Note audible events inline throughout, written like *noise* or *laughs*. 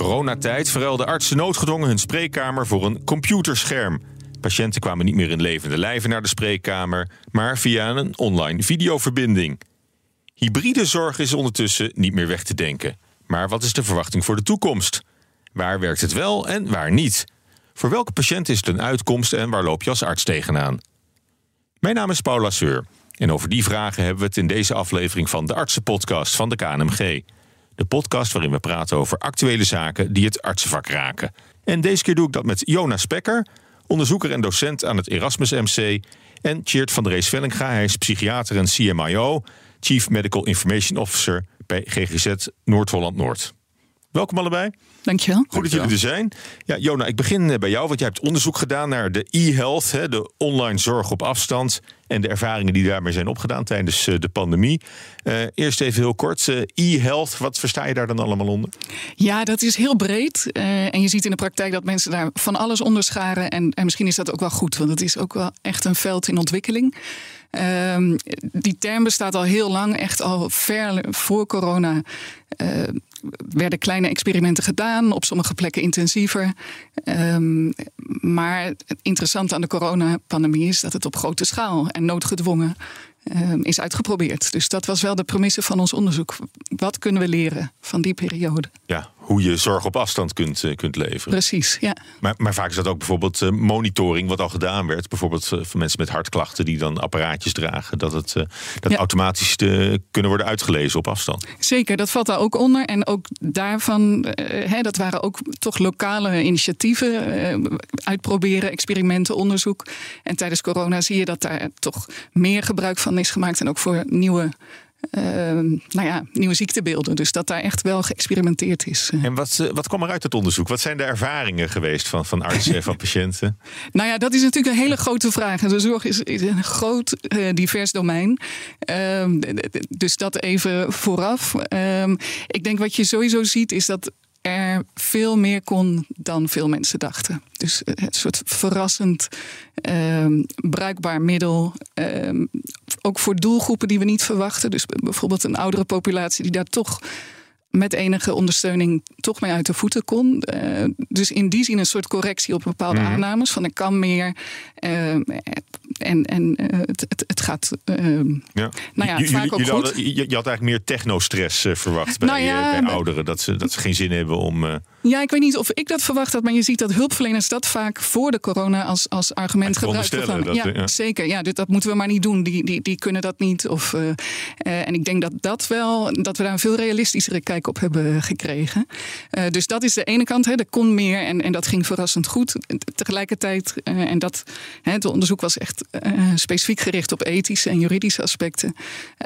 coronatijd verruilden artsen noodgedwongen hun spreekkamer voor een computerscherm. Patiënten kwamen niet meer in levende lijven naar de spreekkamer, maar via een online videoverbinding. Hybride zorg is ondertussen niet meer weg te denken. Maar wat is de verwachting voor de toekomst? Waar werkt het wel en waar niet? Voor welke patiënt is het een uitkomst en waar loop je als arts tegenaan? Mijn naam is Paula Seur en over die vragen hebben we het in deze aflevering van de Artsenpodcast van de KNMG. De podcast waarin we praten over actuele zaken die het artsenvak raken. En deze keer doe ik dat met Jonas Spekker, onderzoeker en docent aan het Erasmus MC, en Tjeerd van der Rees Vellinga, hij is psychiater en CMIO, Chief Medical Information Officer bij GGZ Noord-Holland-Noord. Welkom allebei. Dankjewel. Goed dat jullie er zijn. Ja, Jona, ik begin eh, bij jou, want jij hebt onderzoek gedaan naar de e-health, de online zorg op afstand en de ervaringen die daarmee zijn opgedaan tijdens eh, de pandemie. Uh, eerst even heel kort, e-health, wat versta je daar dan allemaal onder? Ja, dat is heel breed. Uh, en je ziet in de praktijk dat mensen daar van alles onder scharen. En, en misschien is dat ook wel goed, want het is ook wel echt een veld in ontwikkeling. Um, die term bestaat al heel lang, echt al ver voor corona. Uh, werden kleine experimenten gedaan, op sommige plekken intensiever. Um, maar het interessante aan de coronapandemie is dat het op grote schaal en noodgedwongen um, is uitgeprobeerd. Dus dat was wel de premisse van ons onderzoek. Wat kunnen we leren van die periode? Ja, hoe je zorg op afstand kunt, uh, kunt leveren. Precies, ja. Maar, maar vaak is dat ook bijvoorbeeld uh, monitoring, wat al gedaan werd. Bijvoorbeeld uh, voor mensen met hartklachten die dan apparaatjes dragen. Dat het dat ja. automatisch kunnen worden uitgelezen op afstand. Zeker, dat valt daar ook onder. En ook daarvan, hè, dat waren ook toch lokale initiatieven. uitproberen, experimenten, onderzoek. En tijdens corona zie je dat daar toch meer gebruik van is gemaakt. En ook voor nieuwe nou ja, nieuwe ziektebeelden. Dus dat daar echt wel geëxperimenteerd is. En wat, uh, wat kwam er uit het onderzoek? Wat zijn de ervaringen geweest van, van artsen en van *laughs* patiënten? Nou ja, dat is natuurlijk een hele grote vraag. De zorg is, is een groot, uh, divers domein. dus dat even vooraf. ik denk wat je sowieso ziet is dat er veel meer kon dan veel mensen dachten. Dus een soort verrassend um, bruikbaar middel. Um, ook voor doelgroepen die we niet verwachten. Dus bijvoorbeeld een oudere populatie die daar toch met enige ondersteuning toch mee uit de voeten kon. Uh, dus in die zin een soort correctie op bepaalde mm. aannames. Van ik kan meer. Uh, en en uh, het, het, het, gaat. ja. Nou ja, vaak ook goed. Hadden, je, je, had eigenlijk meer technostress verwacht bij, nou ja, bij ouderen. Dat ze, dat ze geen zin hebben om. Ja, ik weet niet of ik dat verwacht had, maar je ziet dat hulpverleners dat vaak voor de corona als, als argument gebruiken. Ja, ja, zeker. Ja, dus dat moeten we maar niet doen. Die, die, die kunnen dat niet. Of, uh, uh, en ik denk dat dat wel, dat we daar een veel realistischere kijk op hebben gekregen. Uh, dus dat is de ene kant. Hè, er kon meer en, en dat ging verrassend goed. Tegelijkertijd, en dat, hè, het onderzoek was echt specifiek gericht op ethische en juridische aspecten.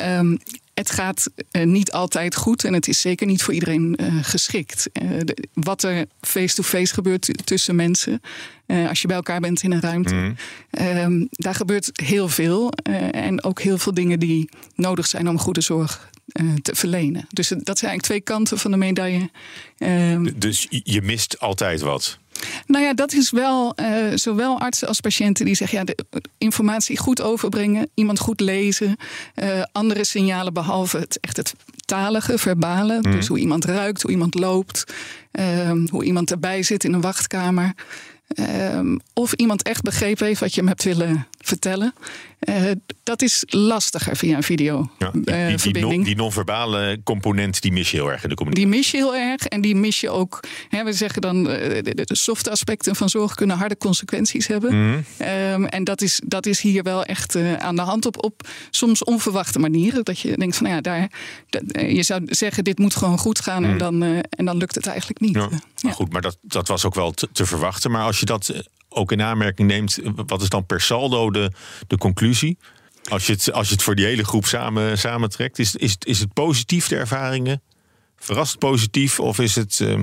Um, het gaat uh, niet altijd goed en het is zeker niet voor iedereen uh, geschikt. De, wat er face-to-face gebeurt tussen mensen, als je bij elkaar bent in een ruimte, mm. daar gebeurt heel veel. en ook heel veel dingen die nodig zijn om goede zorg te verlenen. Dus dat zijn eigenlijk twee kanten van de medaille. Ehm, dus je mist altijd wat? Nou ja, dat is wel uh, zowel artsen als patiënten die zeggen: ja, de informatie goed overbrengen, iemand goed lezen, uh, andere signalen behalve het echt het talige, verbale. Mm. Dus hoe iemand ruikt, hoe iemand loopt, uh, hoe iemand erbij zit in een wachtkamer. Um, of iemand echt begrepen heeft wat je hem hebt willen vertellen. Uh, dat is lastiger via een video. Ja, die, uh, die, die non-verbale component die mis je heel erg in de communicatie. Die mis je heel erg en die mis je ook. Hè, we zeggen dan uh, de, de softe aspecten van zorg kunnen harde consequenties hebben. Mm. Um, en dat is, dat is hier wel echt aan de hand op, op soms onverwachte manieren. Dat je denkt van nou ja, daar, dat, je zou zeggen dit moet gewoon goed gaan mm. en, dan, en dan lukt het eigenlijk niet. Ja. Ja. Goed, maar dat, dat was ook wel te, te verwachten. Maar als je dat ook in aanmerking neemt, wat is dan per saldo de, de conclusie? Als je, het, als je het voor die hele groep samen, samentrekt, is, is, is het positief de ervaringen? Verrast positief of is het, uh,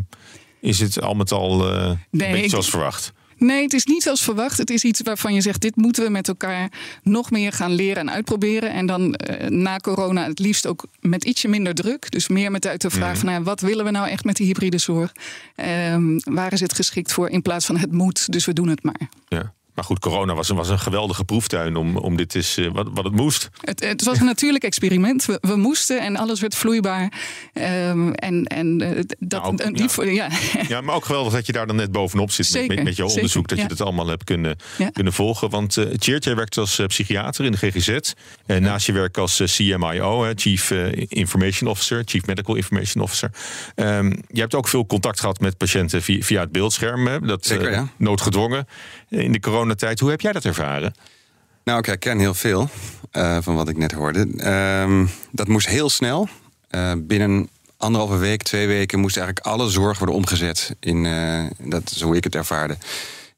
is het al met al uh, nee, een beetje zoals ik, verwacht? Nee, het is niet zoals verwacht. Het is iets waarvan je zegt: dit moeten we met elkaar nog meer gaan leren en uitproberen. En dan uh, na corona het liefst ook met ietsje minder druk. Dus meer met uit de vraag: mm. wat willen we nou echt met die hybride zorg? Um, waar is het geschikt voor in plaats van het moet, dus we doen het maar. Ja. Maar goed, corona was, was een geweldige proeftuin om, om dit is uh, wat, wat het moest. Het, het was een natuurlijk experiment. We, we, moesten en alles werd vloeibaar. Um, en en uh, dat, nou, die, ja. ja. *laughs* ja. maar ook geweldig dat je daar dan net bovenop zit zeker, met, met je onderzoek. dat je het allemaal hebt kunnen, kunnen volgen. Want uh, Tjeerd, jij werkt als psychiater in de GGZ. En naast je werk als CMIO, Chief Information Officer, Chief Medical Information Officer. Um, je hebt ook veel contact gehad met patiënten via, via het beeldscherm. Dat Zeker, noodgedwongen in de coronatijd. Hoe heb jij dat ervaren? Nou, ik herken heel veel uh, van wat ik net hoorde. Uh, dat moest heel snel. Uh, binnen anderhalve week, twee weken moest eigenlijk alle zorg worden omgezet. In, uh, dat is hoe ik het ervaarde.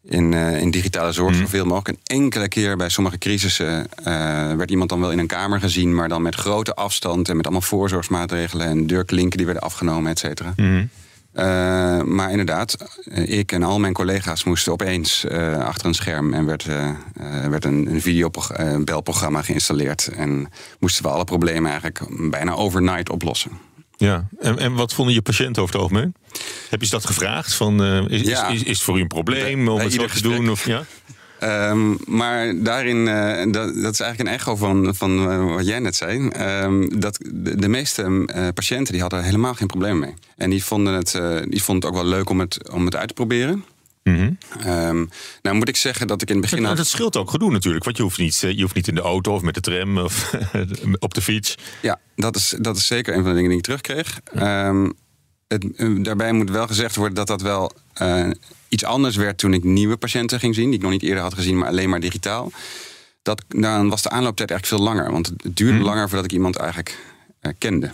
In, in digitale zorg, mm. zoveel mogelijk. Een enkele keer bij sommige crisissen werd iemand dan wel in een kamer gezien, maar dan met grote afstand en met allemaal voorzorgsmaatregelen en deurklinken die werden afgenomen, et cetera. Mm. Uh, maar inderdaad, eh, ik en al mijn collega's moesten opeens uh, achter een scherm en werd, uh, werd een, een videobelprogramma geïnstalleerd. En moesten we alle problemen eigenlijk bijna overnight oplossen. Ja, en, en wat vonden je patiënten over het algemeen? Heb je ze dat gevraagd? Van, is, is, is, is, het voor u een probleem om het zo te doen? Of, ja? Um, maar daarin, uh, dat, dat, is eigenlijk een echo van, van uh, wat jij net zei. Um, dat de, de meeste uh, patiënten die hadden helemaal geen probleem mee. En die vonden het, die vonden het ook wel leuk om het, om het uit te proberen. Mm -hmm. um, nou moet ik zeggen dat ik in het begin... Dat, dat scheelt ook gedoe natuurlijk. Want je hoeft niet, je hoeft niet in de auto of met de tram of *laughs* op de fiets. Ja, dat is, dat is zeker een van de dingen die ik terugkreeg. Um, het, daarbij moet wel gezegd worden dat dat wel iets anders werd toen ik nieuwe patiënten ging zien, die ik nog niet eerder had gezien, maar alleen maar digitaal. Dat, dan was de aanlooptijd eigenlijk veel langer. Want het duurde hmm. langer voordat ik iemand eigenlijk uh, kende,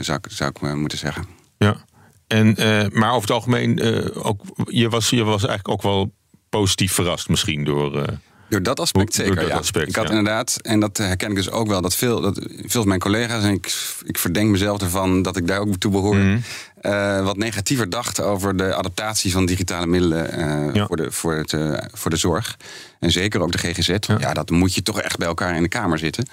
zou, zou ik moeten zeggen. Ja, en, uh, maar over het algemeen, ook, je, was, je was eigenlijk ook wel positief verrast misschien door... Door dat aspect zeker, dat ja. Aspect, ik had inderdaad, en dat herken ik dus ook wel, dat veel, dat veel van mijn collega's, en ik, ik verdenk mezelf ervan dat ik daar ook toe behoor, mm. uh, wat negatiever dachten over de adaptatie van digitale middelen uh, voor, de, voor, het, uh, voor de zorg. En zeker ook de GGZ. Ja. ja. dat moet je toch echt bij elkaar in de kamer zitten.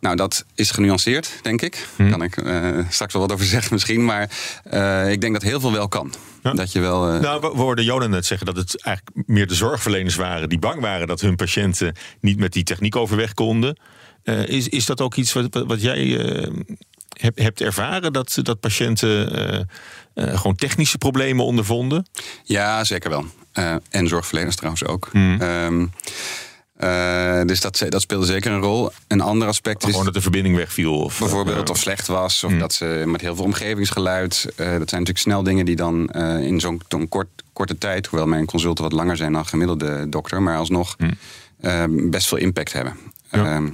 Nou, dat is genuanceerd, denk ik. Daar kan ik uh, straks wel wat over zeggen misschien. Maar uh, ik denk dat heel veel wel kan. Dat je wel, uh... Nou, we hoorden Jonan net zeggen dat het eigenlijk meer de zorgverleners waren... die bang waren dat hun patiënten niet met die techniek overweg konden. is, is dat ook iets wat, wat jij hebt, hebt ervaren? Dat, dat patiënten gewoon technische problemen ondervonden? Ja, zeker wel. en zorgverleners trouwens ook. Hmm. Um, uh, dus dat, dat speelde zeker een rol. Een ander aspect is. Gewoon dat de verbinding wegviel. Of, bijvoorbeeld, uh, of slecht was. Of mm. dat ze met heel veel omgevingsgeluid. Uh, dat zijn natuurlijk snel dingen die dan in zo'n kort, korte tijd. Hoewel mijn consulten wat langer zijn dan gemiddelde dokter. Maar alsnog mm. best veel impact hebben. Ja. Ehm,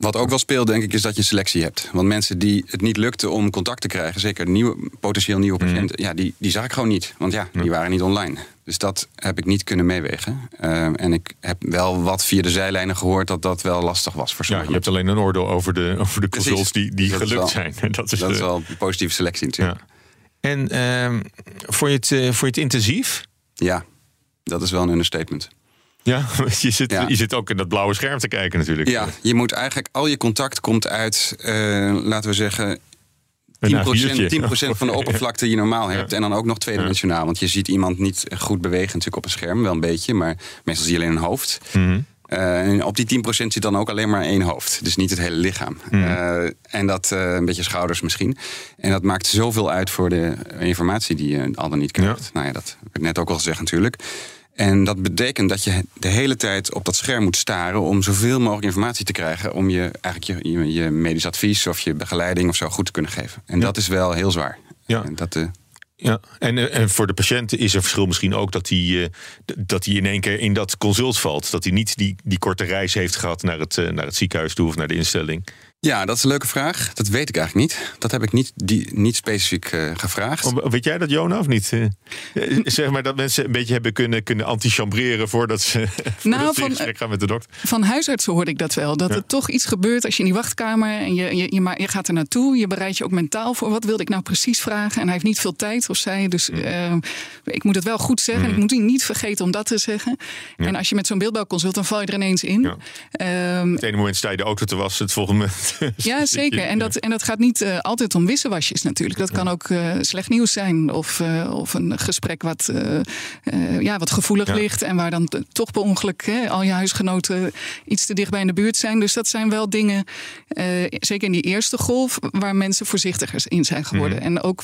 wat ook wel speelt, denk ik, is dat je selectie hebt. Want mensen die het niet lukte om contact te krijgen, zeker nieuwe, potentieel nieuwe mhm. patiënten, ja, die, die zag ik gewoon niet. Want ja, die waren niet online. Dus dat heb ik niet kunnen meewegen. Uh, en ik heb wel wat via de zijlijnen gehoord dat dat wel lastig was voor sommigen. Ja, je hebt alleen een oordeel over de, over de consults die, die gelukt zijn. *laughs* Dat is, dat is wel een positieve selectie natuurlijk. Ja. En uh, vond, je het, uh, vond je het intensief? Ja, dat is wel een understatement. Ja, *laughs* je zit, je zit ook in dat blauwe scherm te kijken natuurlijk. Ja, je moet eigenlijk al je contact komt uit, uh, laten we zeggen, 10%, 10 van de *laughs* oppervlakte die je normaal hebt. En dan ook nog tweedimensionaal. Want je ziet iemand niet goed bewegen natuurlijk op een scherm. Wel een beetje, maar meestal zie je alleen een hoofd. Mm uh, en op die 10% zit dan ook alleen maar één hoofd. Dus niet het hele lichaam. Mm uh, en dat uh, een beetje schouders misschien. En dat maakt zoveel uit voor de informatie die je al dan niet krijgt. Ja. Nou ja, dat heb ik net ook al gezegd natuurlijk. En dat betekent dat je de hele tijd op dat scherm moet staren om zoveel mogelijk informatie te krijgen. Om je eigenlijk je, je, je medisch advies of je begeleiding of zo goed te kunnen geven. En dat is wel heel zwaar. Ja. En dat, uh, ja, en, eh, en voor de patiënten is er verschil misschien ook dat hij, uh, dat hij in één keer in dat consult valt. Dat hij niet die, die korte reis heeft gehad naar het, naar het ziekenhuis toe of naar de instelling. Ja, dat is een leuke vraag. Dat weet ik eigenlijk niet. Dat heb ik niet, die, niet specifiek uh, gevraagd. Oh, weet jij dat, Jona, of niet? Uh, zeg maar dat mensen een beetje hebben kunnen, kunnen antichambreren voordat ze nou, *laughs* van, gaan met de dokter. Van huisartsen hoorde ik dat wel. Dat er toch iets gebeurt als je in die wachtkamer en je, je, je, je, gaat er naartoe. Je bereidt je ook mentaal voor. Wat wilde ik nou precies vragen? En hij heeft niet veel tijd, of zij. Dus uh, ik moet het wel goed zeggen. Mm. Ik moet niet vergeten om dat te zeggen. En als je met zo'n beeldbouwconsult, dan val je er ineens in. Ja. Um, het ene moment sta je de auto te wassen, het volgende moment *laughs* Ja, zeker. En dat, en dat gaat niet uh, altijd om wisselwasjes natuurlijk. Dat kan ook uh, slecht nieuws zijn. Of, uh, of een gesprek wat, ja, wat gevoelig ligt. En waar dan toch per ongeluk hè, al je huisgenoten iets te dicht bij in de buurt zijn. Dus dat zijn wel dingen, zeker in die eerste golf, waar mensen voorzichtiger in zijn geworden. Mm -hmm. En ook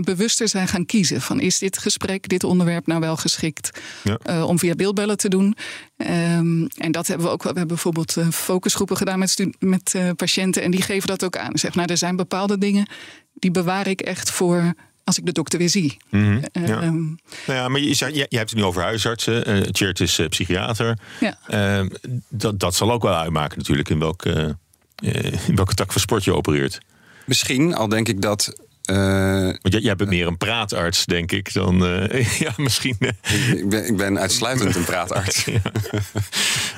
bewuster zijn gaan kiezen. Van is dit gesprek, dit onderwerp nou wel geschikt ja. om via beeldbellen te doen? Um, en dat hebben we ook. We hebben bijvoorbeeld focusgroepen gedaan met, met uh, patiënten. En die geven dat ook aan. Zeg, nou, er zijn bepaalde dingen die bewaar ik echt voor als ik de dokter weer zie. Mm -hmm, ja. Um, nou ja, maar je, je, je, hebt het nu over huisartsen. Uh, Chert is uh, psychiater. Ja. Uh, dat, dat zal ook wel uitmaken natuurlijk in welke, in welke tak van sport je opereert. Misschien, al denk ik dat Want jij, jij bent meer een praatarts, denk ik, dan. Uh, *laughs* ja, misschien. Uh. Ik, ben, ik ben uitsluitend een praatarts. *laughs*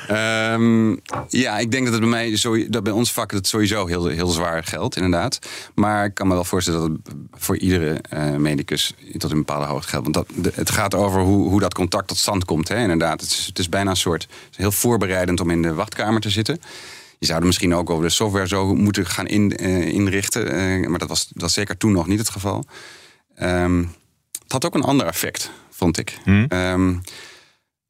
ja. um, *laughs* ja, ik denk dat het bij mij zo, dat bij ons vak het sowieso heel, heel zwaar geldt, inderdaad. Maar ik kan me wel voorstellen dat het voor iedere medicus tot een bepaalde hoogte geldt. Want dat, het gaat over hoe, hoe dat contact tot stand komt, hè, inderdaad. Het is, het is bijna een soort heel voorbereidend om in de wachtkamer te zitten. Je zou er misschien ook over de software zo moeten gaan in, uh, inrichten. Uh, maar dat was, dat was zeker toen nog niet het geval. Um, het had ook een ander effect, vond ik. Hmm. Um,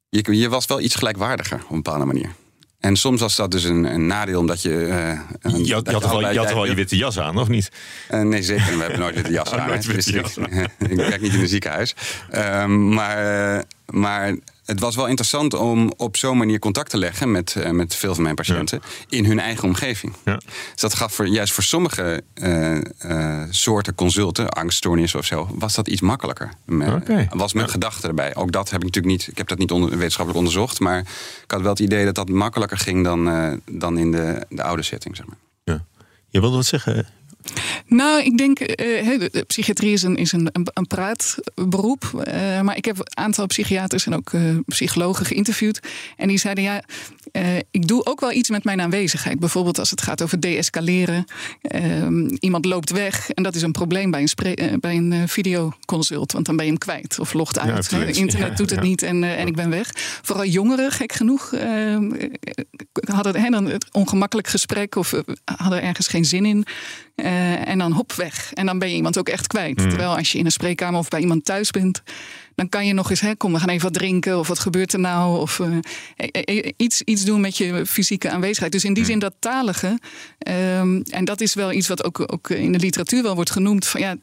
je, je was wel iets gelijkwaardiger op een bepaalde manier. En soms was dat dus een, een nadeel, omdat je. Uh, een, je had, je had, je wel, je had wel je witte jas aan, of niet? Uh, nee, zeker. We hebben nooit witte jas *laughs* aan. Nooit witte jas aan. *laughs* ik werk niet in een ziekenhuis. Um, maar, maar het was wel interessant om op zo'n manier contact te leggen met, uh, met veel van mijn patiënten in hun eigen omgeving. Ja. Dus dat gaf voor, juist voor sommige uh, uh, soorten consulten, angststoornissen of zo, was dat iets makkelijker. Okay. Was met ja. gedachten erbij. Ook dat heb ik natuurlijk niet, ik heb dat niet onder, wetenschappelijk onderzocht, maar ik had wel het idee dat dat makkelijker ging dan, dan in de, de oude setting. Zeg maar. Ja. Je wilde wat zeggen? Nou, ik denk, uh, psychiatrie is een, is een, een, praatberoep. Uh, maar ik heb een aantal psychiaters en ook uh, psychologen geïnterviewd. En die zeiden, ja, ik doe ook wel iets met mijn aanwezigheid. Bijvoorbeeld als het gaat over deescaleren. Ehm, iemand loopt weg en dat is een probleem bij een, bij een videoconsult. Want dan ben je hem kwijt of logt uit. *laughs* Ja, internet doet het ja. niet en, en ik ben weg. Vooral jongeren, gek genoeg, ehm, hadden dan het ongemakkelijk gesprek of hadden ergens geen zin in. Uh, en dan hop weg. En dan ben je iemand ook echt kwijt. Mm. Terwijl als je in een spreekkamer of bij iemand thuis bent, dan kan je nog eens, hè, kom, we gaan even wat drinken. Of wat gebeurt er nou? Of uh, iets, iets doen met je fysieke aanwezigheid. Dus in die mm. zin dat talige. Um, en dat is wel iets wat ook, ook in de literatuur wel wordt genoemd. Van ja,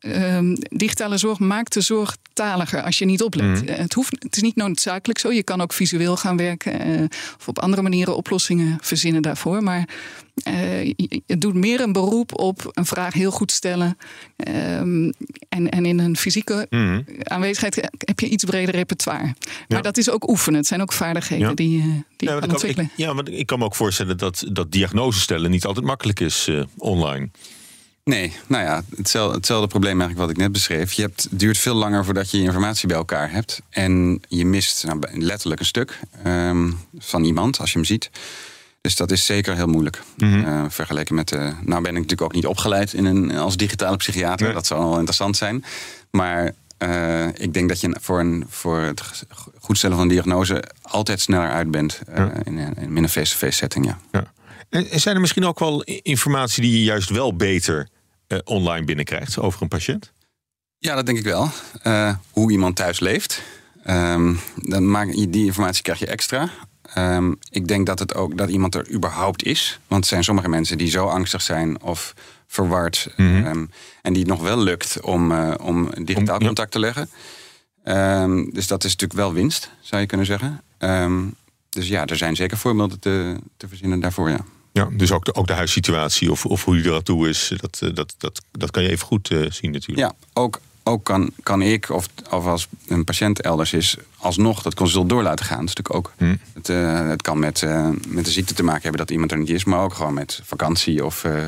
um, digitale zorg maakt de zorg taliger als je niet oplet. Mm. Het, hoeft, het is niet noodzakelijk zo. Je kan ook visueel gaan werken. Uh, of op andere manieren oplossingen verzinnen daarvoor. Maar uh, het doet meer een beroep op een vraag heel goed stellen. Um, en, en in een fysieke mm. aanwezigheid heb je iets breder repertoire. Maar ja. dat is ook oefenen. Het zijn ook vaardigheden ja. die, die ja, je kan ontwikkelen. Ik, ja, maar ik kan me ook voorstellen dat, dat diagnose stellen niet altijd makkelijk is uh, online. Nee, nou ja, hetzelfde, hetzelfde, probleem eigenlijk wat ik net beschreef. Je hebt, het duurt veel langer voordat je informatie bij elkaar hebt. En je mist nou, letterlijk een stuk um, van iemand als je hem ziet. Dus dat is zeker heel moeilijk. Mm -hmm. uh, vergeleken met. Uh, nou, ben ik natuurlijk ook niet opgeleid in een, als digitale psychiater. Nee. Dat zou wel interessant zijn. Maar uh, ik denk dat je voor, een, voor het goed stellen van een diagnose altijd sneller uit bent ja. in, in een face-to-face setting. Ja. ja. En zijn er misschien ook wel informatie die je juist wel beter online binnenkrijgt over een patiënt? Ja, dat denk ik wel. hoe iemand thuis leeft. Um, dan maak, die informatie krijg je extra. Um, ik denk dat het ook dat iemand er überhaupt is. Want er zijn sommige mensen die zo angstig zijn of verward. Mm -hmm. um, en die het nog wel lukt om, uh, om digitaal om, contact ja. te leggen. Um, dus dat is natuurlijk wel winst, zou je kunnen zeggen. dus ja, er zijn zeker voorbeelden te, te verzinnen daarvoor, ja. Ja, dus ook de, ook de huissituatie of, of hoe je er aan toe is, dat, eh, dat, dat, dat kan je even goed uh, zien natuurlijk. Ja, ook ook kan, kan ik, of, of als een patiënt elders is, alsnog dat consult door laten gaan. Dat is natuurlijk ook. Hmm. Het, uh, het, kan met, uh, met de ziekte te maken hebben dat iemand er niet is, maar ook gewoon met vakantie of. Uh,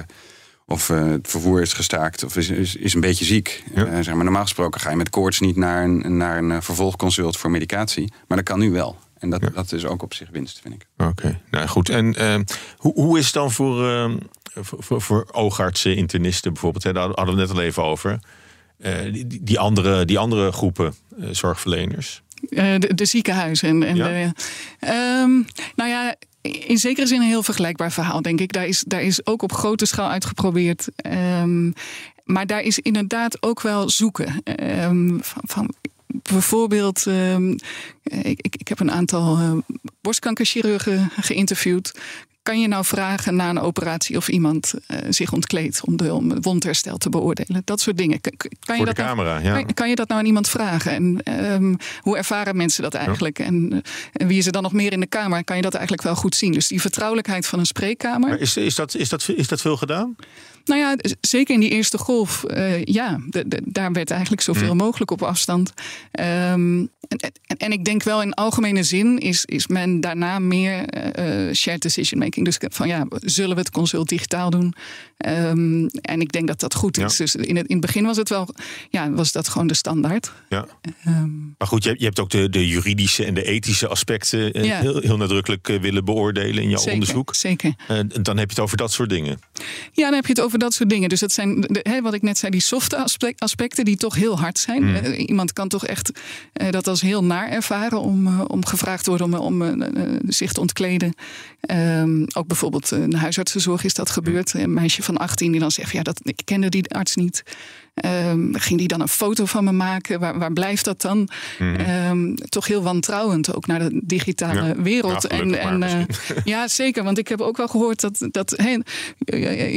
of het vervoer is gestaakt of is, is, is een beetje ziek. Ja. zeg maar, normaal gesproken ga je met koorts niet naar een, naar een vervolgconsult voor medicatie. Maar dat kan nu wel. En dat, ja. dat is ook op zich winst, vind ik. Oké, okay. nou goed. En hoe, hoe is het dan voor, voor, voor oogartsen, internisten bijvoorbeeld? Hè? Daar hadden we net al even over. Uh, die, die, andere, die andere groepen uh, zorgverleners? Uh, de, de, ziekenhuizen. En, en ja. de, um, nou ja, in zekere zin een heel vergelijkbaar verhaal, denk ik. Daar is, daar is ook op grote schaal uitgeprobeerd. Um, maar daar is inderdaad ook wel zoeken. Um, van, van, bijvoorbeeld, um, ik, ik, heb een aantal uh, borstkankerchirurgen geïnterviewd kan je nou vragen na een operatie of iemand uh, zich ontkleedt om, de, om wondherstel te beoordelen? Dat soort dingen. Kan, kan je dat nou- camera, nou, ja. kan, kan, je dat nou aan iemand vragen? En um, hoe ervaren mensen dat eigenlijk? En, uh, en, wie is er dan nog meer in de kamer? Kan je dat eigenlijk wel goed zien? Dus die vertrouwelijkheid van een spreekkamer. Maar is, is, dat, is, dat, is dat veel gedaan? Nou ja, zeker in die eerste golf, uh, ja, de, de, daar werd eigenlijk zoveel mm. mogelijk op afstand. Um, en, en, en, ik denk wel in algemene zin is, is men daarna meer uh, shared decision making. Dus van ja, zullen we het consult digitaal doen? Um, en ik denk dat dat goed is. Ja. Dus in het, in het begin was het wel, ja, was dat gewoon de standaard. Ja. Um, maar goed, je, je hebt ook de, de juridische en de ethische aspecten ja. heel, heel nadrukkelijk willen beoordelen in jouw zeker, onderzoek. Zeker. Uh, dan heb je het over dat soort dingen. Ja, dan heb je het over dat soort dingen. Dus dat zijn, de, wat ik net zei, die softe aspecten die toch heel hard zijn. Mm. Uh, iemand kan toch echt uh, dat als heel naar ervaren om, uh, om gevraagd te worden om, om zich te ontkleden. Um, ook bijvoorbeeld in de huisartsenzorg is dat gebeurd. Een meisje van 18 die dan zegt, ja, dat, ik kende die arts niet. Um, ging die dan een foto van me maken? Waar, waar blijft dat dan? Mm. Um, toch heel wantrouwend ook naar de digitale ja. wereld. Ja, en, en uh, *laughs* ja, zeker. Want ik heb ook wel gehoord dat, dat hey,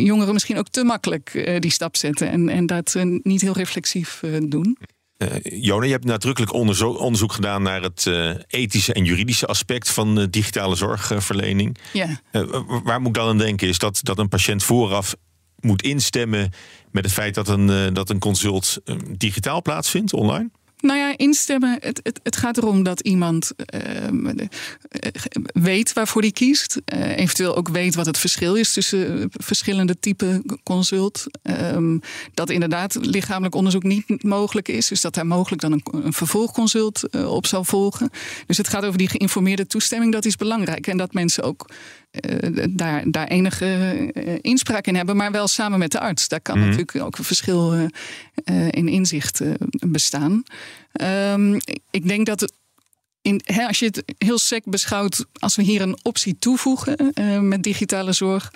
jongeren misschien ook te makkelijk uh, die stap zetten en, en dat uh, niet heel reflexief doen. Uh, Jona, je hebt nadrukkelijk onderzoek, onderzoek gedaan naar het uh, ethische en juridische aspect van uh, digitale zorgverlening. Ja. waar moet ik dan aan denken? Is dat, dat een patiënt vooraf moet instemmen met het feit dat een, dat een consult digitaal plaatsvindt, online? Nou ja, instemmen. Het, het, het gaat erom dat iemand uh, weet waarvoor hij kiest. Eventueel ook weet wat het verschil is tussen verschillende typen consult. Um, dat inderdaad lichamelijk onderzoek niet mogelijk is. Dus dat daar mogelijk dan een, een vervolgconsult op zal volgen. Dus het gaat over die geïnformeerde toestemming. Dat is belangrijk. En dat mensen ook uh, daar, daar enige uh, inspraak in hebben, maar wel samen met de arts. Daar kan mm-hmm. natuurlijk ook een verschil uh, in inzicht bestaan. Um, ik denk dat het in, hè, als je het heel sec beschouwt, als we hier een optie toevoegen met digitale zorg,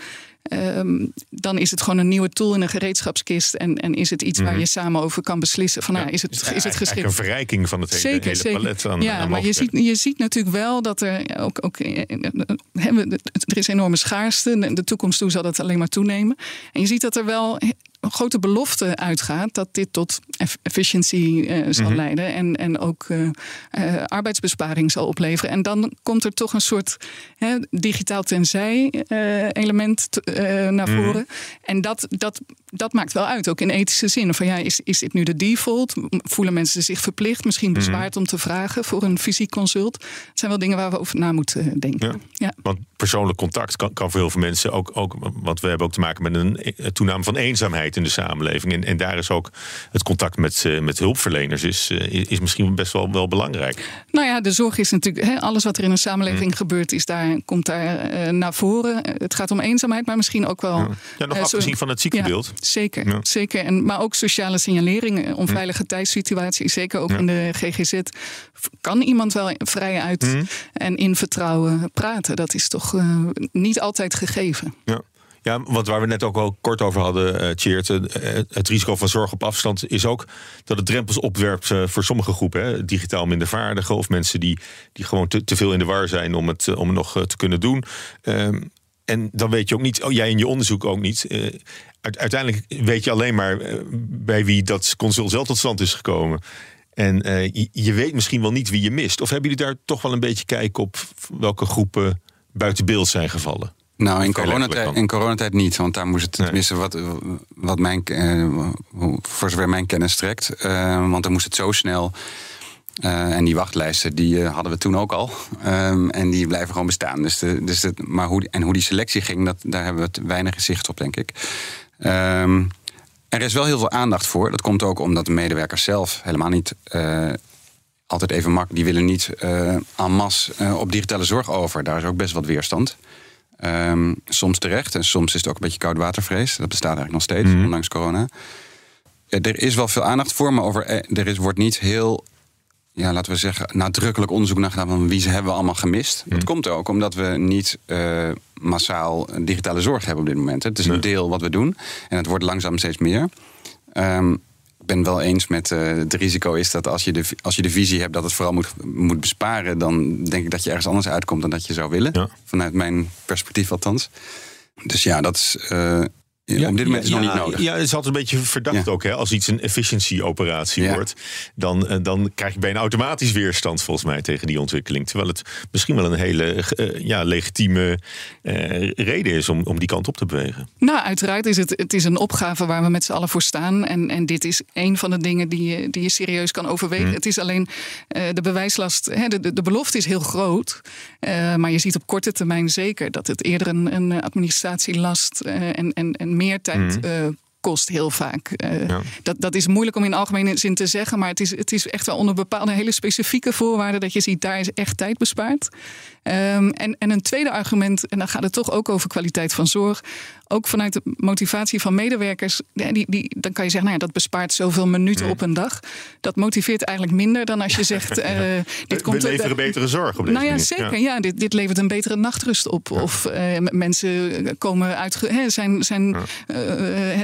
Um, dan is het gewoon een nieuwe tool in een gereedschapskist. En, en is het iets waar je samen over kan beslissen. Van, ja, nou, is, het, is het geschikt? een verrijking van het hele, zeker, hele zeker. palet aan Ja, aan maar je ziet, je ziet natuurlijk wel dat er ook... ook er is enorme schaarste. De toekomst toe zal dat alleen maar toenemen. En je ziet dat er wel grote belofte uitgaat dat dit tot efficiëntie uh, zal mm-hmm. leiden en, en ook uh, uh, arbeidsbesparing zal opleveren. En dan komt er toch een soort hè, digitaal tenzij element naar voren. Mm-hmm. En dat, dat, dat maakt wel uit, ook in ethische zin. Van ja, is, is dit nu de default? Voelen mensen zich verplicht, misschien bezwaard mm-hmm. om te vragen voor een fysiek consult? Het zijn wel dingen waar we over na moeten denken. Ja. ja. Want persoonlijk contact kan, kan voor heel veel mensen ook, ook, want we hebben ook te maken met een toename van eenzaamheid in de samenleving. En, en daar is ook het contact met, uh, met hulpverleners is, uh, is misschien best wel, wel belangrijk. Nou ja, de zorg is natuurlijk, hè, alles wat er in een samenleving mm. gebeurt, is daar, komt daar uh, naar voren. Het gaat om eenzaamheid, maar misschien ook wel. Ja, ja nog afgezien van het ziektebeeld. Ja, zeker, ja. zeker. En, maar ook sociale signalering, onveilige mm. thuissituaties, zeker ook in de GGZ, kan iemand wel vrij uit mm. en in vertrouwen praten. Dat is toch niet altijd gegeven. Ja. Ja, want waar we net ook al kort over hadden, uh, het risico van zorg op afstand is ook dat het drempels opwerpt uh, voor sommige groepen. Hè, digitaal minder vaardigen of mensen die, die gewoon te, te veel in de war zijn om het, om het nog te kunnen doen. Um, en dan weet je ook niet, oh, jij in je onderzoek ook niet. uiteindelijk weet je alleen maar bij wie dat consult zelf tot stand is gekomen. En je, je weet misschien wel niet wie je mist. Of hebben jullie daar toch wel een beetje kijk op welke groepen buiten beeld zijn gevallen? Nou, in coronatijd, in coronatijd niet. Want daar moest het tenminste wat, wat mijn, uh, voor zover mijn kennis strekt. Uh, want dan moest het zo snel. Uh, en die wachtlijsten die hadden we toen ook al. Um, en die blijven gewoon bestaan. Dus de, dus het, maar hoe, en hoe die selectie ging, dat, daar hebben we het weinig zicht op, denk ik. Um, er is wel heel veel aandacht voor. Dat komt ook omdat de medewerkers zelf helemaal niet altijd even makkelijk. Die willen niet en masse uh, op digitale zorg over. Daar is ook best wat weerstand. Um, soms terecht en soms is het ook een beetje koudwatervrees. Dat bestaat eigenlijk nog steeds, mm -hmm. ondanks corona. Ja, er is wel veel aandacht voor, maar over, er is, wordt niet heel ja, laten we zeggen, nadrukkelijk onderzoek naar gedaan van wie ze hebben we allemaal gemist. Dat mhm. komt ook omdat we niet uh, massaal digitale zorg hebben op dit moment. Het is een deel wat we doen en het wordt langzaam steeds meer. Um, ik ben wel eens met uh, het risico is dat als je, de, als je de visie hebt dat het vooral moet, moet besparen, dan denk ik dat je ergens anders uitkomt dan dat je zou willen. Vanuit mijn perspectief althans. Dus ja, dat is. Uh, ja, op dit moment is het nog niet nodig. Ja, het is altijd een beetje verdacht ook. Hè? Als iets een efficiency-operatie wordt, dan, eh, dan krijg je bijna automatisch weerstand volgens mij tegen die ontwikkeling. Terwijl het misschien wel een hele uh, ja, legitieme uh, reden is om, om die kant op te bewegen. Nou, uiteraard is het, het is een opgave waar we met z'n allen voor staan. En, en dit is een van de dingen die je, die je serieus kan overwegen. Hmm. Het is alleen de bewijslast, hè, de, de, de, belofte is heel groot. maar je ziet op korte termijn zeker dat het eerder een, een administratielast en, en, en meer tijd mm kost heel vaak. Uh, dat, dat is moeilijk om in algemene zin te zeggen, maar het is, het is echt wel onder bepaalde hele specifieke voorwaarden dat je ziet, daar is echt tijd bespaard. Um, en, en een tweede argument, en dan gaat het toch ook over kwaliteit van zorg. Ook vanuit de motivatie van medewerkers, die, die, dan kan je zeggen, nou ja, dat bespaart zoveel minuten op een dag. Dat motiveert eigenlijk minder dan als je *laughs* zegt, uh, dit komt. We leveren betere zorg op deze Nou ja, zeker. Ja, dit, dit levert een betere nachtrust op. Of uh, mensen komen uit, he, zijn, zijn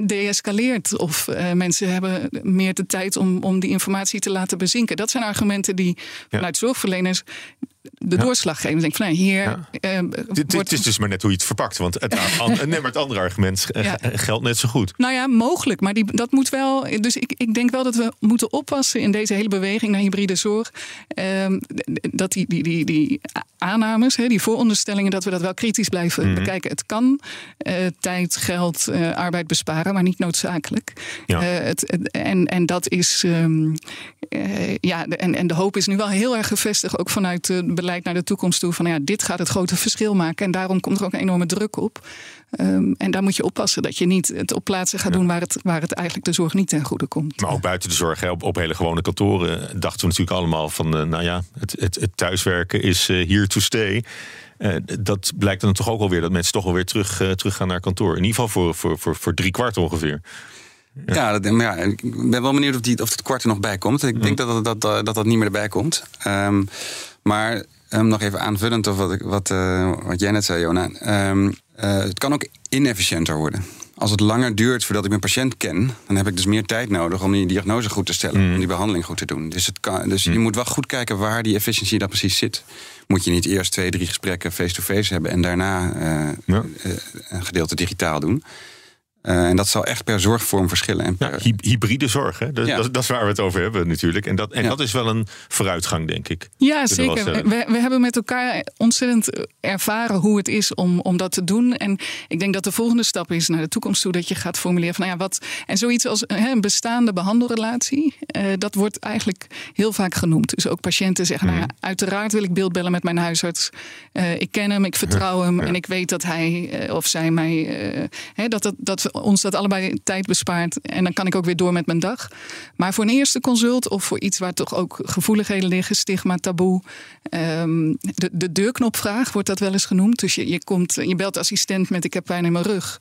ja escaleert. Of uh, mensen hebben meer de tijd om, om die informatie te laten bezinken. Dat zijn argumenten die vanuit zorgverleners de doorslag geven. Denk van, nou, hier. Ja. Uh, wordt... is dus maar net hoe je het verpakt. Want het, *laughs* nee, maar het andere argument eh, geldt net zo goed. Nou ja, mogelijk. Maar die, dat moet wel. Dus ik, ik denk wel dat we moeten oppassen in deze hele beweging naar hybride zorg. Uh, dat die, die, die, die aannames, hè, die vooronderstellingen, dat we dat wel kritisch blijven mhm. bekijken. Het kan tijd, geld, arbeid besparen, maar niet noodzakelijk. Ja. Het, en, en dat is. Um, ja, en, en de hoop is nu wel heel erg gevestigd, ook vanuit de beleid naar de toekomst toe van ja, dit gaat het grote verschil maken. En daarom komt er ook een enorme druk op. Um, en daar moet je oppassen dat je niet het op plaatsen gaat doen waar het, waar het eigenlijk de zorg niet ten goede komt. Maar ook buiten de zorg, hè, op, op hele gewone kantoren, dachten we natuurlijk allemaal van, uh, nou ja, het, het, het thuiswerken is uh, here to stay. Uh, dat blijkt dan toch ook alweer dat mensen toch alweer terug, terug gaan naar kantoor. In ieder geval voor, voor, voor, voor drie kwart ongeveer. Ja, dat, maar ja, ik ben wel benieuwd of, die, of het kwart er nog bij komt. Ik denk dat dat, dat, dat dat niet meer erbij komt. Um, maar um, nog even aanvullend op wat, wat, uh, wat jij net zei, Jona. Um, uh, het kan ook inefficiënter worden. Als het langer duurt voordat ik mijn patiënt ken, dan heb ik dus meer tijd nodig om die diagnose goed te stellen, mm. om die behandeling goed te doen. Dus, het kan, dus mm. je moet wel goed kijken waar die efficiëntie dan precies zit. Moet je niet eerst twee, drie gesprekken face-to-face -face hebben en daarna uh, ja. een gedeelte digitaal doen. Uh, en dat zal echt per zorgvorm verschillen. En per... ja, hybride zorg, hè? Dat, dat, dat, is waar we het over hebben natuurlijk. En dat, en dat is wel een vooruitgang, denk ik. Ja, zeker. We, we, hebben met elkaar ontzettend ervaren hoe het is om, om dat te doen. En ik denk dat de volgende stap is naar de toekomst toe... dat je gaat formuleren van, nou ja, wat... En zoiets als hè, een bestaande behandelrelatie... Uh, dat wordt eigenlijk heel vaak genoemd. Dus ook patiënten zeggen, nou ja, mhm. uiteraard wil ik beeldbellen met mijn huisarts. Uh, ik ken hem, ik vertrouw hem... en ik weet dat hij of zij mij... Hè, dat, dat, dat ons dat allebei tijd bespaart. En dan kan ik ook weer door met mijn dag. Maar voor een eerste consult of voor iets waar toch ook gevoeligheden liggen, stigma, taboe. Um, de, de deurknopvraag wordt dat wel eens genoemd. Dus je, je, komt, je belt de assistent met ik heb pijn in mijn rug.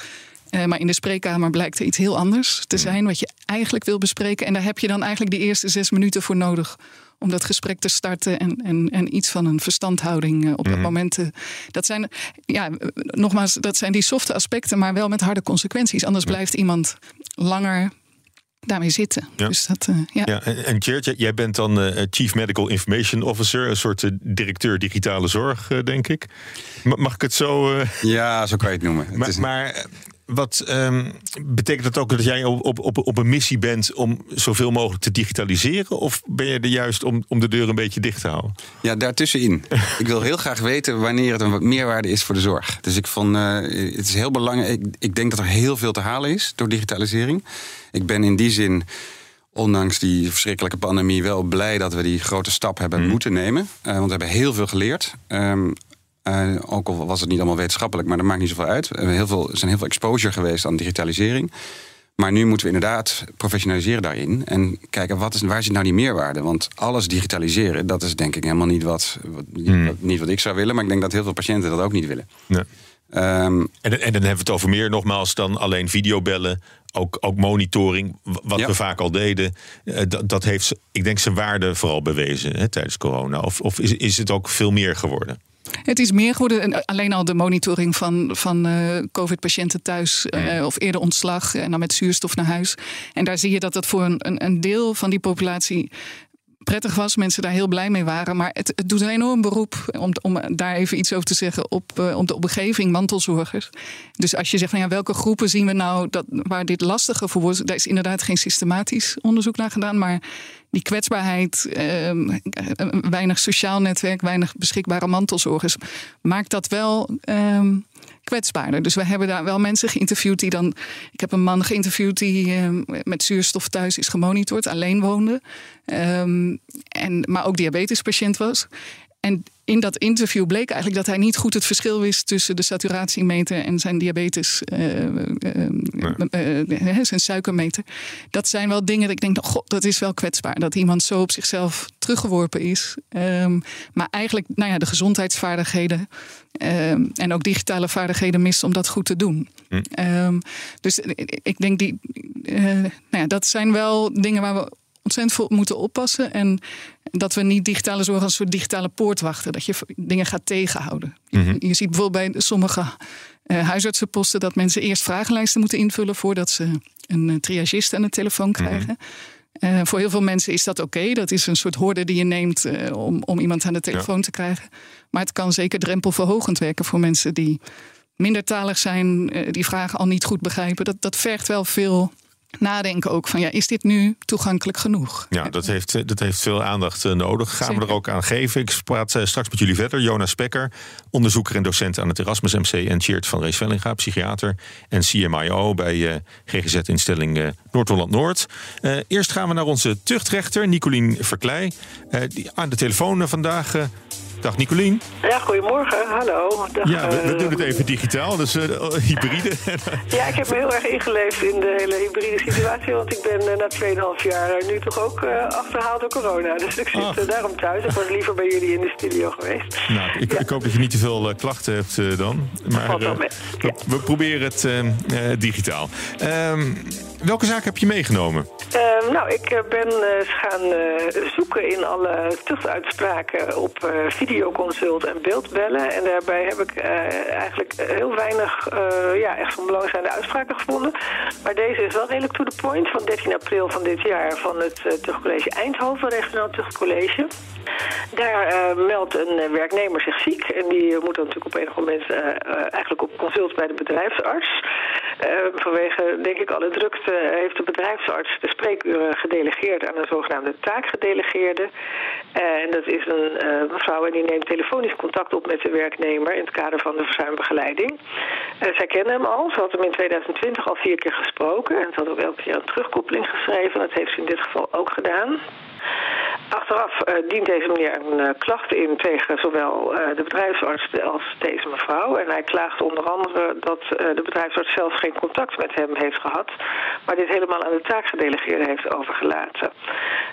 Uh, maar in de spreekkamer blijkt er iets heel anders te zijn wat je eigenlijk wil bespreken. En daar heb je dan eigenlijk de eerste zes minuten voor nodig om dat gesprek te starten en, en, en iets van een verstandhouding eh, op dat mhm. moment. Dat zijn, ja, nogmaals, dat zijn die softe aspecten, maar wel met harde consequenties. Anders blijft iemand langer daarmee zitten. Ja. Dus dat, uh, ja. ja. En Geert, jij bent dan uh, Chief Medical Information Officer, een soort directeur digitale zorg, denk ik. Mag ik het zo? Ja, zo kan je het noemen. Maar, het is... maar wat um, betekent dat ook dat jij op, op, op een missie bent om zoveel mogelijk te digitaliseren? Of ben je er juist om, om de deur een beetje dicht te houden? Ja, daartussenin. *laughs* ik wil heel graag weten wanneer het een meerwaarde is voor de zorg. Dus ik vond uh, het is heel belangrijk. Ik, ik denk dat er heel veel te halen is door digitalisering. Ik ben in die zin ondanks die verschrikkelijke pandemie wel blij dat we die grote stap hebben mhm. moeten nemen. Uh, want we hebben heel veel geleerd. Um, uh, ook al was het niet allemaal wetenschappelijk, maar dat maakt niet zoveel uit. Er, heel veel, er zijn heel veel exposure geweest aan digitalisering. Maar nu moeten we inderdaad professionaliseren daarin. En kijken, wat is, waar zit nou die meerwaarde? Want alles digitaliseren, dat is denk ik helemaal niet wat, wat, hmm. niet wat ik zou willen. Maar ik denk dat heel veel patiënten dat ook niet willen. Ehm, en, en dan hebben we het over meer nogmaals dan alleen videobellen. Ook, ook monitoring, wat we vaak al deden. Uh, dat, dat heeft, ik denk, zijn waarde vooral bewezen hè, tijdens corona. Of, of is, is het ook veel meer geworden? Het is meer geworden. Alleen al de monitoring van, van uh, COVID-patiënten thuis uh, of eerder ontslag en dan met zuurstof naar huis. En daar zie je dat dat voor een, een deel van die populatie prettig was. Mensen daar heel blij mee waren. Maar het, het doet een enorm beroep, om, om daar even iets over te zeggen, op, uh, op de omgeving, mantelzorgers. Dus als je zegt van ja, welke groepen zien we nou dat, waar dit lastiger voor wordt, daar is inderdaad geen systematisch onderzoek naar gedaan. Maar die kwetsbaarheid, uh, weinig sociaal netwerk, weinig beschikbare mantelzorgers, maakt dat wel. Uh, kwetsbaarder. Dus we hebben daar wel mensen geïnterviewd die dan. Ik heb een man geïnterviewd die uh, met zuurstof thuis is gemonitord, alleen woonde. En, maar ook diabetespatiënt was. En in dat interview bleek eigenlijk dat hij niet goed het verschil wist tussen de saturatiemeter en zijn diabetes, uh, uh, zijn suikermeter. Dat zijn wel dingen dat ik denk, oh god, dat is wel kwetsbaar. Dat iemand zo op zichzelf teruggeworpen is. Um, maar eigenlijk, nou ja, de gezondheidsvaardigheden um, en ook digitale vaardigheden mist om dat goed te doen. Hm. Um, dus ik denk die, nou ja, dat zijn wel dingen waar we ontzettend veel moeten oppassen. En dat we niet digitale zorg als een soort digitale poortwachten. Dat je dingen gaat tegenhouden. Mhm. je, ziet bijvoorbeeld bij sommige uh, huisartsenposten dat mensen eerst vragenlijsten moeten invullen voordat ze een uh, triagist aan de telefoon mhm. krijgen. uh, voor heel veel mensen is dat oké. Dat is een soort horde die je neemt om, om iemand aan de telefoon te krijgen. Maar het kan zeker drempelverhogend werken voor mensen die mindertalig zijn, die vragen al niet goed begrijpen. Dat, dat vergt wel veel nadenken ook van ja, is dit nu toegankelijk genoeg? Ja, dat heeft, eh, dat heeft veel aandacht eh, nodig. Gaan we er ook aan geven. Ik praat eh, straks met jullie verder. Jonas Spekker, onderzoeker en docent aan het Erasmus MC en Cheert van Rees Vellinga, psychiater en CMIO bij GGZ-instelling Noord-Holland-Noord. eerst gaan we naar onze tuchtrechter, Nicolien Verkleij, die aan de telefoon vandaag Dag Nicolien. Ja, goedemorgen. Hallo. Dag, ja, we, doen het even digitaal, dus uh, hybride. *laughs* ja, ik heb me heel erg ingeleefd in de hele hybride situatie. Want ik ben uh, na 2,5 jaar nu toch ook uh, achterhaald door corona. Dus ik zit daarom thuis. Ik was liever bij jullie in de studio geweest. Nou, ik, ik hoop dat je niet te veel klachten hebt dan. Maar. We, we, proberen het digitaal. Ehm, welke zaak heb je meegenomen? Uh, nou, ik ben uh, gaan uh, zoeken in alle tuchtuitspraken op videoconsult en beeldbellen. En daarbij heb ik eigenlijk heel weinig ja, echt van belang uitspraken gevonden. Maar deze is wel redelijk to the point van 13 april van dit jaar van het Tuchtcollege Eindhoven, regionaal Tuchtcollege. Daar meldt een werknemer zich ziek en die moet dan natuurlijk op enig moment eigenlijk op consult bij de bedrijfsarts. Vanwege, denk ik, alle drukte heeft de bedrijfsarts de spreekuren gedelegeerd aan een zogenaamde taakgedelegeerde. En dat is een uh, mevrouw en die neemt telefonisch contact op met de werknemer in het kader van de verzuimbegeleiding. Zij kennen hem al, ze had hem in 2020 al vier keer gesproken en ze had ook elke keer een terugkoppeling geschreven. Dat heeft ze in dit geval ook gedaan. Achteraf uh, dient deze meneer een uh, klacht in tegen zowel uh, de bedrijfsarts als deze mevrouw. En hij klaagt onder andere dat de bedrijfsarts zelf geen contact met hem heeft gehad, maar dit helemaal aan de taakgedelegeerde heeft overgelaten.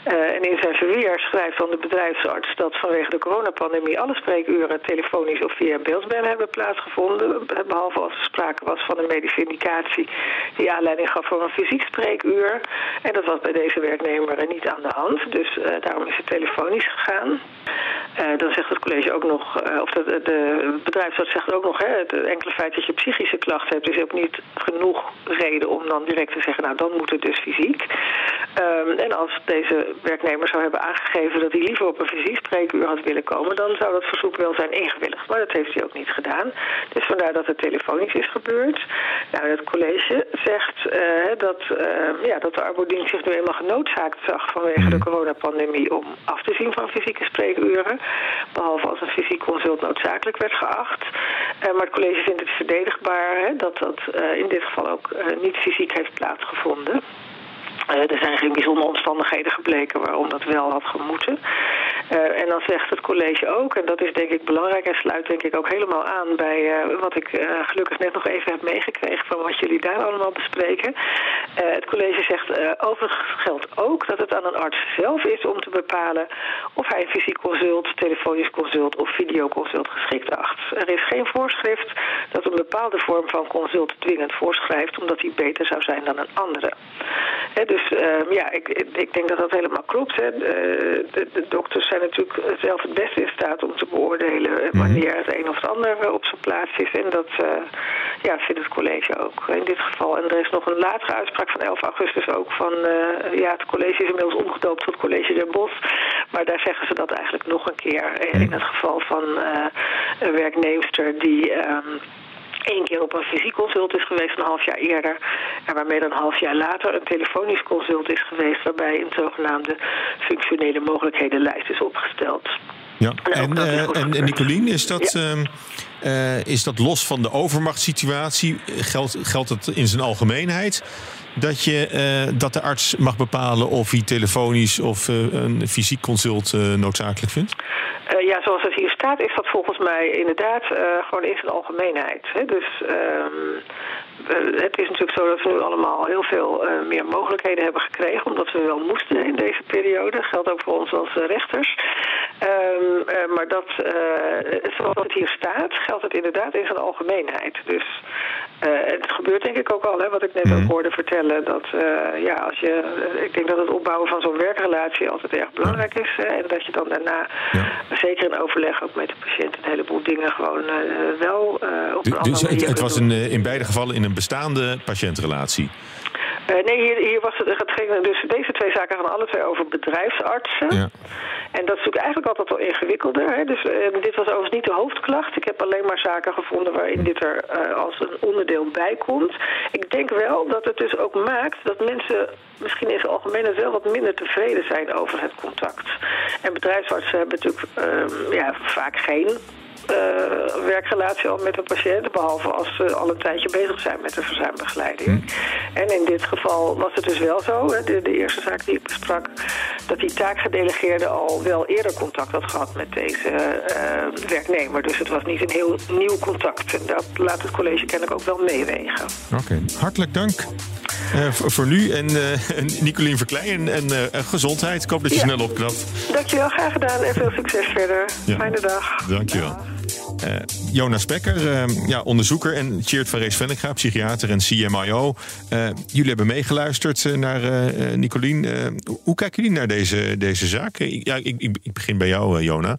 en in zijn verweer schrijft dan de bedrijfsarts dat vanwege de coronapandemie alle spreekuren telefonisch of via beeldbellen hebben plaatsgevonden, behalve als er sprake was van een medische indicatie die aanleiding gaf voor een fysiek spreekuur. En dat was bij deze werknemer niet aan de hand. Dus uh, is het telefonisch gegaan. Uh, dan zegt het college ook nog, uh, of de, de bedrijfsarts zegt ook nog, hè, het enkele feit dat je psychische klachten hebt, is ook niet genoeg reden om dan direct te zeggen, nou dan moet het dus fysiek. Um, en als deze werknemer zou hebben aangegeven dat hij liever op een fysiek spreekuur had willen komen, dan zou dat verzoek wel zijn ingewilligd. Maar dat heeft hij ook niet gedaan. Dus vandaar dat het telefonisch is gebeurd. Nou, het college zegt uh, dat, ja, dat de arbodienst zich nu eenmaal genoodzaakt zag vanwege de coronapandemie om af te zien van fysieke spreekuren. Behalve als een fysiek consult noodzakelijk werd geacht. Uh, maar het college vindt het verdedigbaar hè, dat dat in dit geval ook niet fysiek heeft plaatsgevonden. Uh, er zijn geen bijzondere omstandigheden gebleken waarom dat wel had gemoeten. Uh, en dan zegt het college ook, en dat is denk ik belangrijk en sluit denk ik ook helemaal aan bij uh, wat ik gelukkig net nog even heb meegekregen van wat jullie daar allemaal bespreken. het college zegt overigens geldt ook dat het aan een arts zelf is om te bepalen of hij een fysiek consult, telefonisch consult of videoconsult geschikt acht. Er is geen voorschrift dat een bepaalde vorm van consult dwingend voorschrijft omdat die beter zou zijn dan een andere. Dus uh, ja, ik, ik denk dat dat helemaal klopt. Hè. De, de, de, dokters zijn natuurlijk zelf het beste in staat om te beoordelen mhm. wanneer het een of het ander op zijn plaats is. En dat uh, ja, vindt het college ook in dit geval. En er is nog een latere uitspraak van 11 augustus ook van uh, ja, het college is inmiddels omgedoopt tot college der Bos. Maar daar zeggen ze dat eigenlijk nog een keer. In mhm. het geval van een werknemster die. Um, één keer op een fysiek consult is geweest een half jaar eerder. En waarmee dan een half jaar later een telefonisch consult is geweest... waarbij een zogenaamde functionele mogelijkhedenlijst is opgesteld. Ja, en, uh, en, en Nicolien, is dat, ehm, eh, is dat los van de overmachtssituatie? Geldt, geldt het in zijn algemeenheid? dat, je, uh, dat de arts mag bepalen of hij telefonisch of een fysiek consult noodzakelijk vindt? ja, zoals het hier staat is dat volgens mij inderdaad gewoon in zijn algemeenheid. Hè? Dus um, het is natuurlijk zo dat we nu allemaal heel veel meer mogelijkheden hebben gekregen, omdat we wel moesten in deze periode. Dat geldt ook voor ons als rechters. Um, maar dat, zoals het hier staat, geldt het inderdaad in zijn algemeenheid. Dus het gebeurt denk ik ook al, hè, wat ik net mm. ook mhm. hoorde vertellen dat uh, ja, als je, eh, ik denk dat het opbouwen van zo'n werkrelatie altijd erg belangrijk is. en dat je dan daarna, zeker in overleg ook met de patiënt, een heleboel dingen gewoon uh, wel op een dus andere manier. Het, was een, in beide gevallen in een bestaande patiëntrelatie. Uh, nee, hier, hier was het, het ging, dus deze twee zaken gaan alle twee over bedrijfsartsen. Ja. En dat is natuurlijk eigenlijk altijd wel ingewikkelder. Hè? Dus uh, dit was overigens niet de hoofdklacht. Ik heb alleen maar zaken gevonden waarin dit er uh, als een onderdeel bij komt. Ik denk wel dat het dus ook maakt dat mensen misschien in het algemeen wel wat minder tevreden zijn over het contact. En bedrijfsartsen hebben natuurlijk uh, ja, vaak geen uh, werkrelatie al met een patiënt, behalve als ze al een tijdje bezig zijn met de verzuimbegeleiding. En in dit geval was het dus wel zo, de, de, eerste zaak die ik besprak, dat die taakgedelegeerde al wel eerder contact had gehad met deze uh, werknemer. Dus het was niet een heel nieuw contact. En dat laat het college kennelijk ook wel meewegen. Oké, hartelijk dank. Uh, voor, nu en *laughs* uh, Nicolien Verklein en, en gezondheid. Ik hoop dat je snel opknapt. Dankjewel, graag gedaan en veel succes verder. Fijne dag. Dankjewel. Uh, Jonas Becker, uh, ja, onderzoeker en Cheert van Rees Vennegra, psychiater en CMIO. Uh, jullie hebben meegeluisterd naar Nicolien. hoe kijken jullie naar deze, deze zaak? Ja, ik, ik, ik begin bij jou, Jona.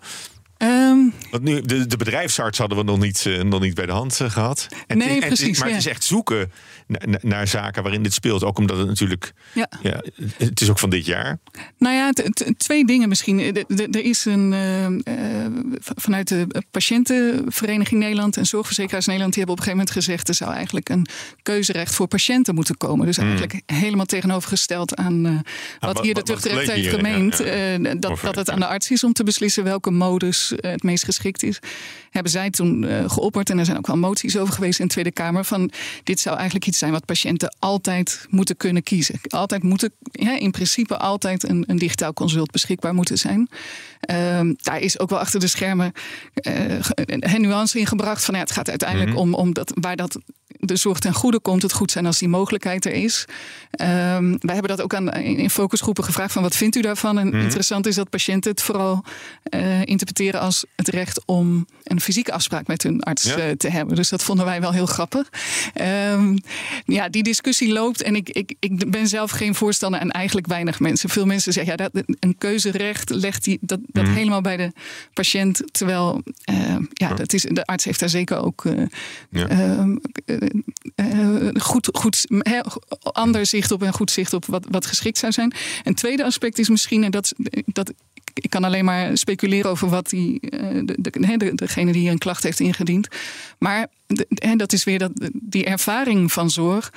Um, Want nu, de, de bedrijfsarts hadden we nog niet, nog niet bij de hand gehad. En nee, precies. maar het is echt zoeken naar, naar, zaken waarin dit speelt. Ook omdat het natuurlijk. Ja. ja het is ook van dit jaar. Nou ja, twee dingen misschien. Er is een. Uh, vanuit de Patiëntenvereniging Nederland en Zorgverzekeraars Nederland. die hebben op een gegeven moment gezegd. er zou eigenlijk een keuzerecht voor patiënten moeten komen. Dus hmm. eigenlijk helemaal tegenovergesteld aan. Uh, wat, hier de tuchtrecht heeft gemeend. dat, dat het aan de arts is om te beslissen welke modus het meest geschikt is. Hebben zij toen geopperd. En er zijn ook wel moties over geweest in de Tweede Kamer. van dit zou eigenlijk iets zijn wat patiënten altijd moeten kunnen kiezen. Altijd moeten, ja, in principe altijd een, een digitaal consult beschikbaar moeten zijn. Ehm, daar is ook wel achter de schermen uh, een nuance in gebracht. Van ja, het gaat uiteindelijk mhm. om, om dat, waar dat de zorg ten goede komt, het goed zijn als die mogelijkheid er is. Um, wij hebben dat ook aan, in focusgroepen gevraagd van wat vindt u daarvan? En mhm. interessant is dat patiënten het vooral uh, interpreteren als het recht om een fysieke afspraak met hun arts uh, te hebben. Dus dat vonden wij wel heel grappig. Um, ja, die discussie loopt en ik, ik, ik ben zelf geen voorstander en eigenlijk weinig mensen. Veel mensen zeggen ja, dat, een keuzerecht legt die, dat, dat mhm. helemaal bij de patiënt. Terwijl uh, ja, dat is, de arts heeft daar zeker ook ja. Ehm, uh, goed, goed, ander zicht op en goed zicht op wat, wat geschikt zou zijn. Een tweede aspect is misschien, en dat, dat ik kan alleen maar speculeren over wat die, eh, de, de, degene die een klacht heeft ingediend. Maar en dat is weer dat, die ervaring van zorg.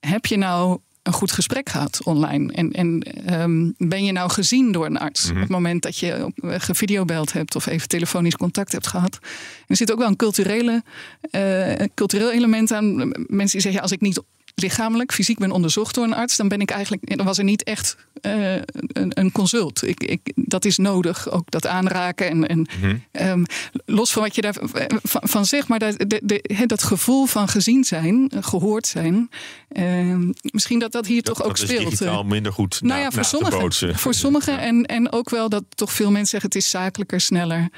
Heb je nou een goed gesprek gehad online? En, en ehm, ben je nou gezien door een arts mhm. op het moment dat je gevideobeld hebt of even telefonisch contact hebt gehad? En er zit ook wel een culturele, uh, cultureel element aan. Mensen die zeggen: als ik niet lichamelijk, fysiek ben onderzocht door een arts, dan ben ik eigenlijk, dan was er niet echt uh, een, een, consult. Ik, ik, dat is nodig, ook dat aanraken. En, en mm um, los van wat je daarvan van, van zegt, maar dat, de, de, dat gevoel van gezien zijn, gehoord zijn, uh, misschien dat dat hier dat, toch ook dat speelt. Is digitaal minder goed. Nou ja, voor sommigen. Voor sommigen en, en ook wel dat toch veel mensen zeggen: het is zakelijker, sneller.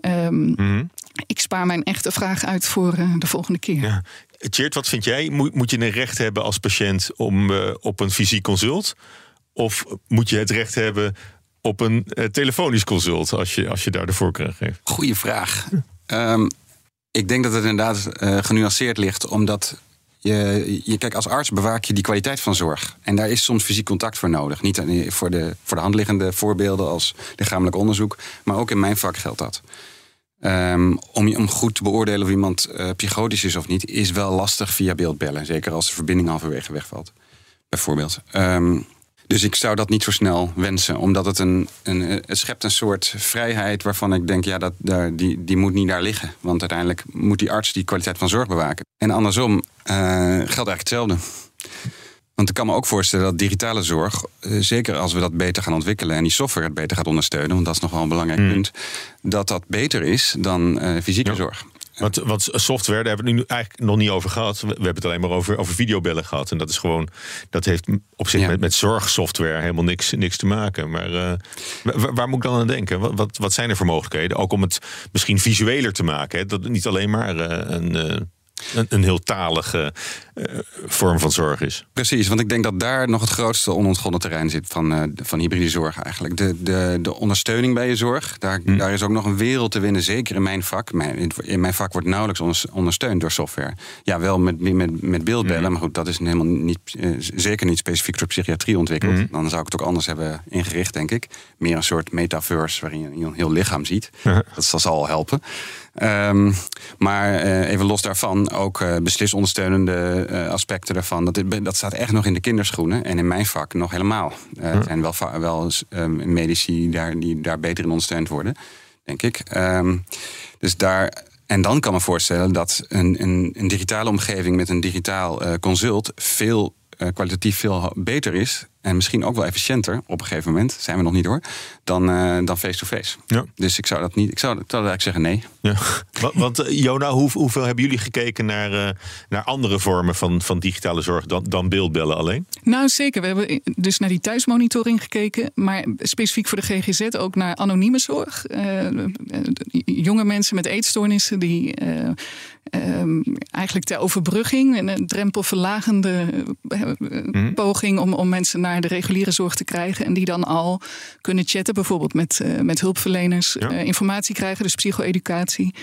Um, mm Ik spaar mijn echte vraag uit voor uh, de volgende keer. Ja. Tjeerd, wat vind jij? Moet, moet je een recht hebben als patiënt om uh, op een fysiek consult? Of moet je het recht hebben op een uh, telefonisch consult als je, als je daar de voorkeur geeft? Goeie vraag. Um, ik denk dat het inderdaad uh, genuanceerd ligt, omdat je, je, kijk, als arts bewaak je die kwaliteit van zorg. En daar is soms fysiek contact voor nodig. Niet voor de, voor de hand liggende voorbeelden als lichamelijk onderzoek, maar ook in mijn vak geldt dat. Um, om, om goed te beoordelen of iemand uh, psychotisch is of niet, is wel lastig via beeldbellen. Zeker als de verbinding halverwege wegvalt, bijvoorbeeld. Um, dus ik zou dat niet zo snel wensen, omdat het een, een, het schept een soort vrijheid waarvan ik denk, ja, dat, daar, die, die moet niet daar liggen. Want uiteindelijk moet die arts die kwaliteit van zorg bewaken. En andersom uh, geldt eigenlijk hetzelfde. Want ik kan me ook voorstellen dat digitale zorg, uh, zeker als we dat beter gaan ontwikkelen en die software het beter gaat ondersteunen, want dat is nog wel een belangrijk mm. punt, dat dat beter is dan uh, fysieke ja. zorg. Want, want software, daar hebben we het nu eigenlijk nog niet over gehad. We hebben het alleen maar over, over videobellen gehad. En dat is gewoon, dat heeft op zich ja. met, met zorgsoftware helemaal niks, niks te maken. Maar uh, waar, waar, moet ik dan aan denken? Wat, wat, wat, zijn er voor mogelijkheden? Ook om het misschien visueler te maken. Hè? Dat het niet alleen maar uh, een. Uh, een, een heel talige vorm van zorg is. Precies, want ik denk dat daar nog het grootste onontgonnen terrein zit van, uh, van hybride zorg eigenlijk. De, de, de ondersteuning bij je zorg, daar, hm. daar is ook nog een wereld te winnen, zeker in mijn vak. Mijn, in mijn vak wordt nauwelijks ondersteund door software. Ja, wel met, met, met beeldbellen, hm. maar goed, dat is helemaal niet, uh, zeker niet specifiek voor psychiatrie ontwikkeld. Hm. Dan zou ik het ook anders hebben ingericht, denk ik. Meer een soort metaverse waarin je een heel lichaam ziet. Dat zal al helpen. Um, maar uh, even los daarvan, ook uh, beslisondersteunende uh, aspecten daarvan. Dat, dat staat echt nog in de kinderschoenen. En in mijn vak nog helemaal. Er zijn wel, wel um, medici daar, die daar beter in ondersteund worden, denk ik. Um, dus daar. En dan kan me voorstellen dat een, een, een digitale omgeving met een digitaal consult veel kwalitatief veel beter is en misschien ook wel efficiënter op een gegeven moment, zijn we nog niet hoor, dan, uh, dan face-to-face. Ja. Dus ik zou dat niet, ik zou, ik zou eigenlijk zeggen nee. Ja. Want, uh, Jona, hoe, hoeveel hebben jullie gekeken naar, uh, naar andere vormen van, van digitale zorg dan, dan beeldbellen alleen? Nou zeker, we hebben dus naar die thuismonitoring gekeken, maar specifiek voor de GGZ ook naar anonieme zorg. jonge mensen met eetstoornissen die um, eigenlijk ter overbrugging, een drempelverlagende mm. poging om, om mensen naar de reguliere zorg te krijgen. En die dan al kunnen chatten, bijvoorbeeld met, uh, met hulpverleners, ja. uh, informatie krijgen, dus psycho-educatie.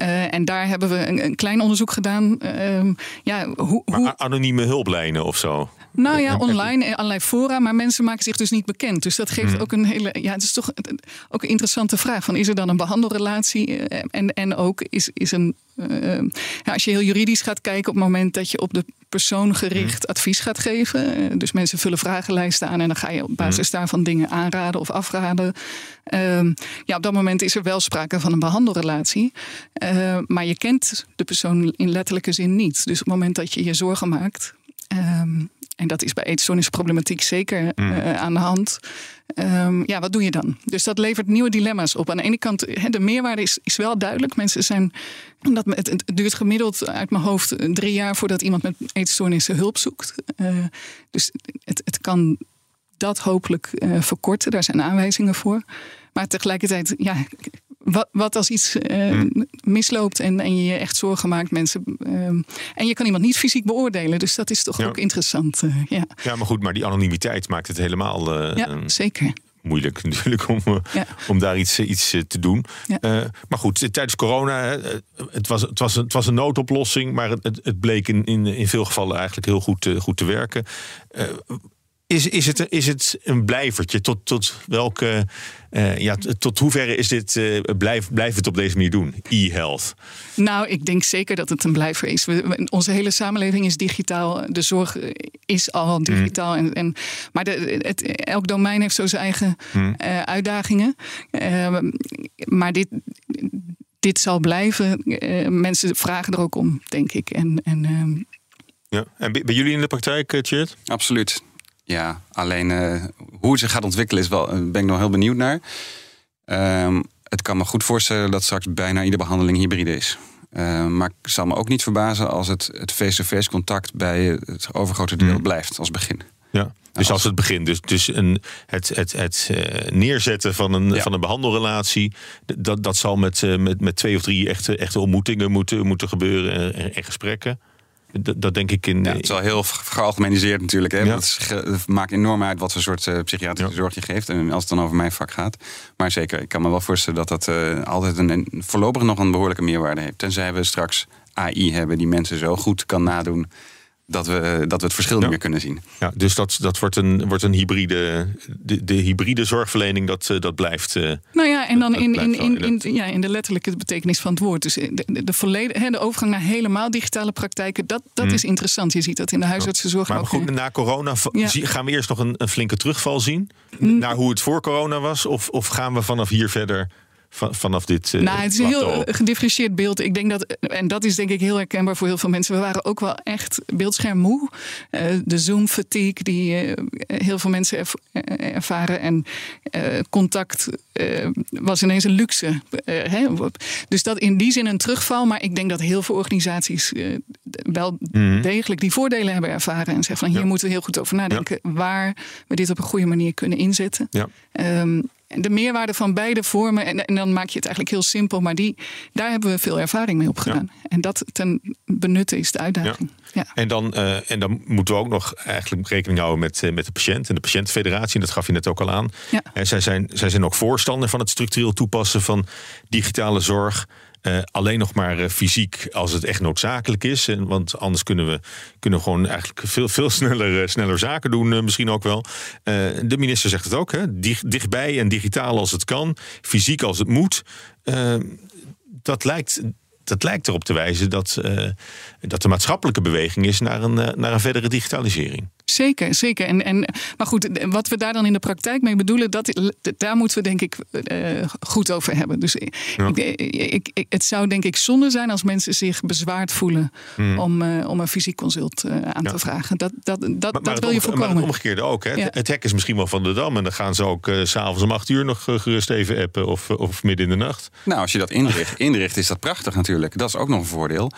Uh, en daar hebben we een, een klein onderzoek gedaan. ja, hoe, maar anonieme hulplijnen of zo? Nou ja, online, allerlei fora, maar mensen maken zich dus niet bekend. Dus dat geeft mm. ook een hele. Ja, het is toch ook een interessante vraag: van is er dan een behandelrelatie? En, en ook is, is een uh, ja, als je heel juridisch gaat kijken, op het moment dat je op de persoon gericht mm. advies gaat geven. Dus mensen vullen vragenlijsten aan en dan ga je op basis mm. daarvan dingen aanraden of afraden. Uh, ja, op dat moment is er wel sprake van een behandelrelatie. Uh, maar je kent de persoon in letterlijke zin niet. Dus op het moment dat je je zorgen maakt. Ehm, en dat is bij eetstoornisproblematiek zeker mm. uh, aan de hand. Um, ja, wat doe je dan? Dus dat levert nieuwe dilemma's op. Aan de ene kant, he, de meerwaarde is, is wel duidelijk. Mensen zijn, omdat het, het duurt gemiddeld uit mijn hoofd drie jaar voordat iemand met eetstoornissen hulp zoekt. Uh, dus het, het kan dat hopelijk uh, verkorten. Daar zijn aanwijzingen voor. Maar tegelijkertijd, ja, wat, wat als iets uh, misloopt en, en je je echt zorgen maakt, mensen. Uh, en je kan iemand niet fysiek beoordelen. Dus dat is toch ja. ook interessant. Uh, ja. ja, maar goed, maar die anonimiteit maakt het helemaal. ja, zeker. Moeilijk *laughs* natuurlijk om, ja. om daar iets, iets te doen. Ja. maar goed, tijdens corona, het was, het, was, het was een noodoplossing, maar het, het bleek in, in, in veel gevallen eigenlijk heel goed, goed te werken. Is, is, het, is het een blijvertje? Tot, tot welke, uh, ja, tot hoeverre is dit, uh, blijf, blijf het op deze manier doen, e-health? Nou, ik denk zeker dat het een blijver is. We, onze hele samenleving is digitaal. De zorg is al digitaal. Mm. En, en, maar de, het, elk domein heeft zo zijn eigen mm. uh, uitdagingen. maar dit, dit zal blijven. mensen vragen er ook om, denk ik. En, en Ja. En bij jullie in de praktijk, Chert? Absoluut. Ja, alleen hoe het zich gaat ontwikkelen is wel, ben ik nog heel benieuwd naar. Um, het kan me goed voorstellen dat straks bijna iedere behandeling hybride is. Uh, maar ik zal me ook niet verbazen als het face-to-face contact bij het overgrote deel hmm. blijft als begin. Ja. Dus als het begin, dus, dus een, het, het, het uh, neerzetten van een, van een behandelrelatie, dat, dat zal met, met, met twee of drie echte, echte ontmoetingen moeten, moeten gebeuren en, en gesprekken. Dat, dat, denk ik in. Ja, het is wel heel gealgemeniseerd natuurlijk. Hè? Ja. Dat maakt enorm uit wat voor soort uh, psychiatrische zorg je geeft. En als het dan over mijn vak gaat. Maar zeker, ik kan me wel voorstellen dat dat uh, altijd een, voorlopig nog een behoorlijke meerwaarde heeft. Tenzij we straks AI hebben die mensen zo goed kan nadoen dat we, dat we het verschil niet meer kunnen zien. Ja, dus dat, dat wordt, een, wordt een hybride. De, de hybride zorgverlening, dat, eh, dat blijft. Uh, nou ja, en dan in, in, in, in, ja, in de letterlijke betekenis van het woord. Dus de, de, de, volledig, de overgang naar helemaal digitale praktijken, dat, dat hmm. is interessant. Je ziet dat in de huisartsenzorg. Maar, maar goed, na corona gaan we eerst nog een, een flinke terugval zien. Hmm. Naar hoe het voor corona was? Of, of gaan we vanaf hier verder vanaf dit. Uh, nou, het is een heel gedifferentieerd beeld. Ik denk dat, en dat is denk ik heel herkenbaar voor heel veel mensen. We waren ook wel echt beeldschermmoe. Uh, de Zoom-fatigue die uh, heel veel mensen ervaren. En contact was ineens een luxe. Hè? Dus dat in die zin een terugval. Maar ik denk dat heel veel organisaties wel mhm. degelijk die voordelen hebben ervaren. En zeggen van hier moeten we heel goed over nadenken. Waar we dit op een goede manier kunnen inzetten. Ja. Um, de meerwaarde van beide vormen, en, en, dan maak je het eigenlijk heel simpel, maar die, daar hebben we veel ervaring mee opgedaan. En dat ten benutten is de uitdaging. Ja. En, dan, uh, en dan moeten we ook nog eigenlijk rekening houden met, uh, met de patiënt en de patiëntenfederatie. En dat gaf je net ook al aan. Ja. En zij, zijn, zij zijn ook voorstander van het structureel toepassen van digitale zorg. Uh, alleen nog maar uh, fysiek als het echt noodzakelijk is. En, want anders kunnen we, kunnen gewoon eigenlijk veel, veel *laughs* sneller, uh, sneller zaken doen. misschien ook wel. de minister zegt het ook. Hè? Dicht, dichtbij en digitaal als het kan. Fysiek als het moet. dat lijkt dat lijkt erop te wijzen dat, dat de maatschappelijke beweging is naar een, naar een verdere digitalisering. Zeker, zeker. En, en, maar goed, wat we daar dan in de praktijk mee bedoelen, dat, daar moeten we denk ik uh, goed over hebben. Dus ik, ik, ik, het zou denk ik zonde zijn als mensen zich bezwaard voelen hmm. om, uh, om een fysiek consult uh, aan ja. te vragen. Dat, dat, dat, maar, dat wil je voorkomen. Maar het omgekeerde ook. Hè? Ja. Het hek is misschien wel van de dam en dan gaan ze ook s s'avonds om acht uur nog gerust even appen of, of midden in de nacht. Nou, als je dat inricht, inricht is dat prachtig natuurlijk. Dat is ook nog een voordeel.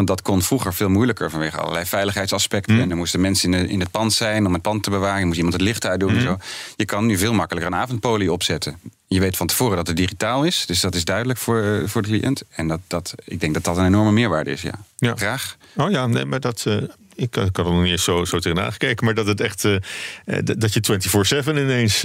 Want dat kon vroeger veel moeilijker vanwege allerlei veiligheidsaspecten. Hmm. En dan moesten mensen in, in, het pand zijn om het pand te bewaren. moest iemand het licht uitdoen en hmm. zo. Je kan nu veel makkelijker een avondpolie opzetten. Je weet van tevoren dat het digitaal is. Dus dat is duidelijk voor, uh, voor de cliënt. En dat, dat, ik denk dat dat een enorme meerwaarde is. Ja. ja. Graag. Oh ja, nee, maar dat. Uh, ik, ik had er nog niet eens zo, zo tegenaan gekeken. Maar dat het echt. Uh, dat je 24-7 ineens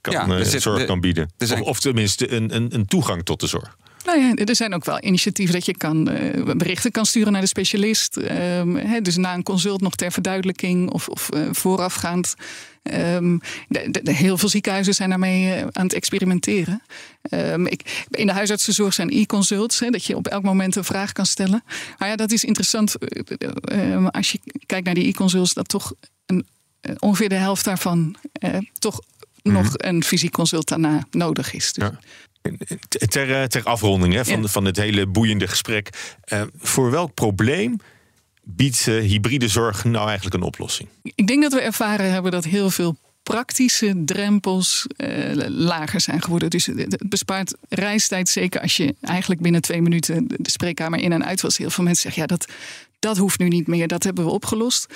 kan, ja, zorg kan bieden. Of, of, tenminste een, een, een toegang tot de zorg. Nou ja, er zijn ook wel initiatieven dat je kan, uh, berichten kan sturen naar de specialist. Uh, dus na een consult nog ter verduidelijking of, of uh, voorafgaand. Um, de, de, heel veel ziekenhuizen zijn daarmee eh, aan het experimenteren. Um, ik, in de huisartsenzorg zijn e-consults, dat je op elk moment een vraag kan stellen. Maar ja, dat is interessant ehm, als je kijkt naar die e-consults, dat toch een, ongeveer de helft daarvan toch nog mhm. een fysiek consult daarna nodig is. Dus. Ja. Ter, eh, ter afronding hè, van, van het hele boeiende gesprek. Uh, voor welk probleem biedt hybride zorg nou eigenlijk een oplossing? Ik denk dat we ervaren hebben dat heel veel praktische drempels uh, lager zijn geworden. Dus het bespaart reistijd, zeker als je eigenlijk binnen twee minuten de spreekkamer in en uit was. Heel veel mensen zeggen, ja, dat, dat hoeft nu niet meer, dat hebben we opgelost.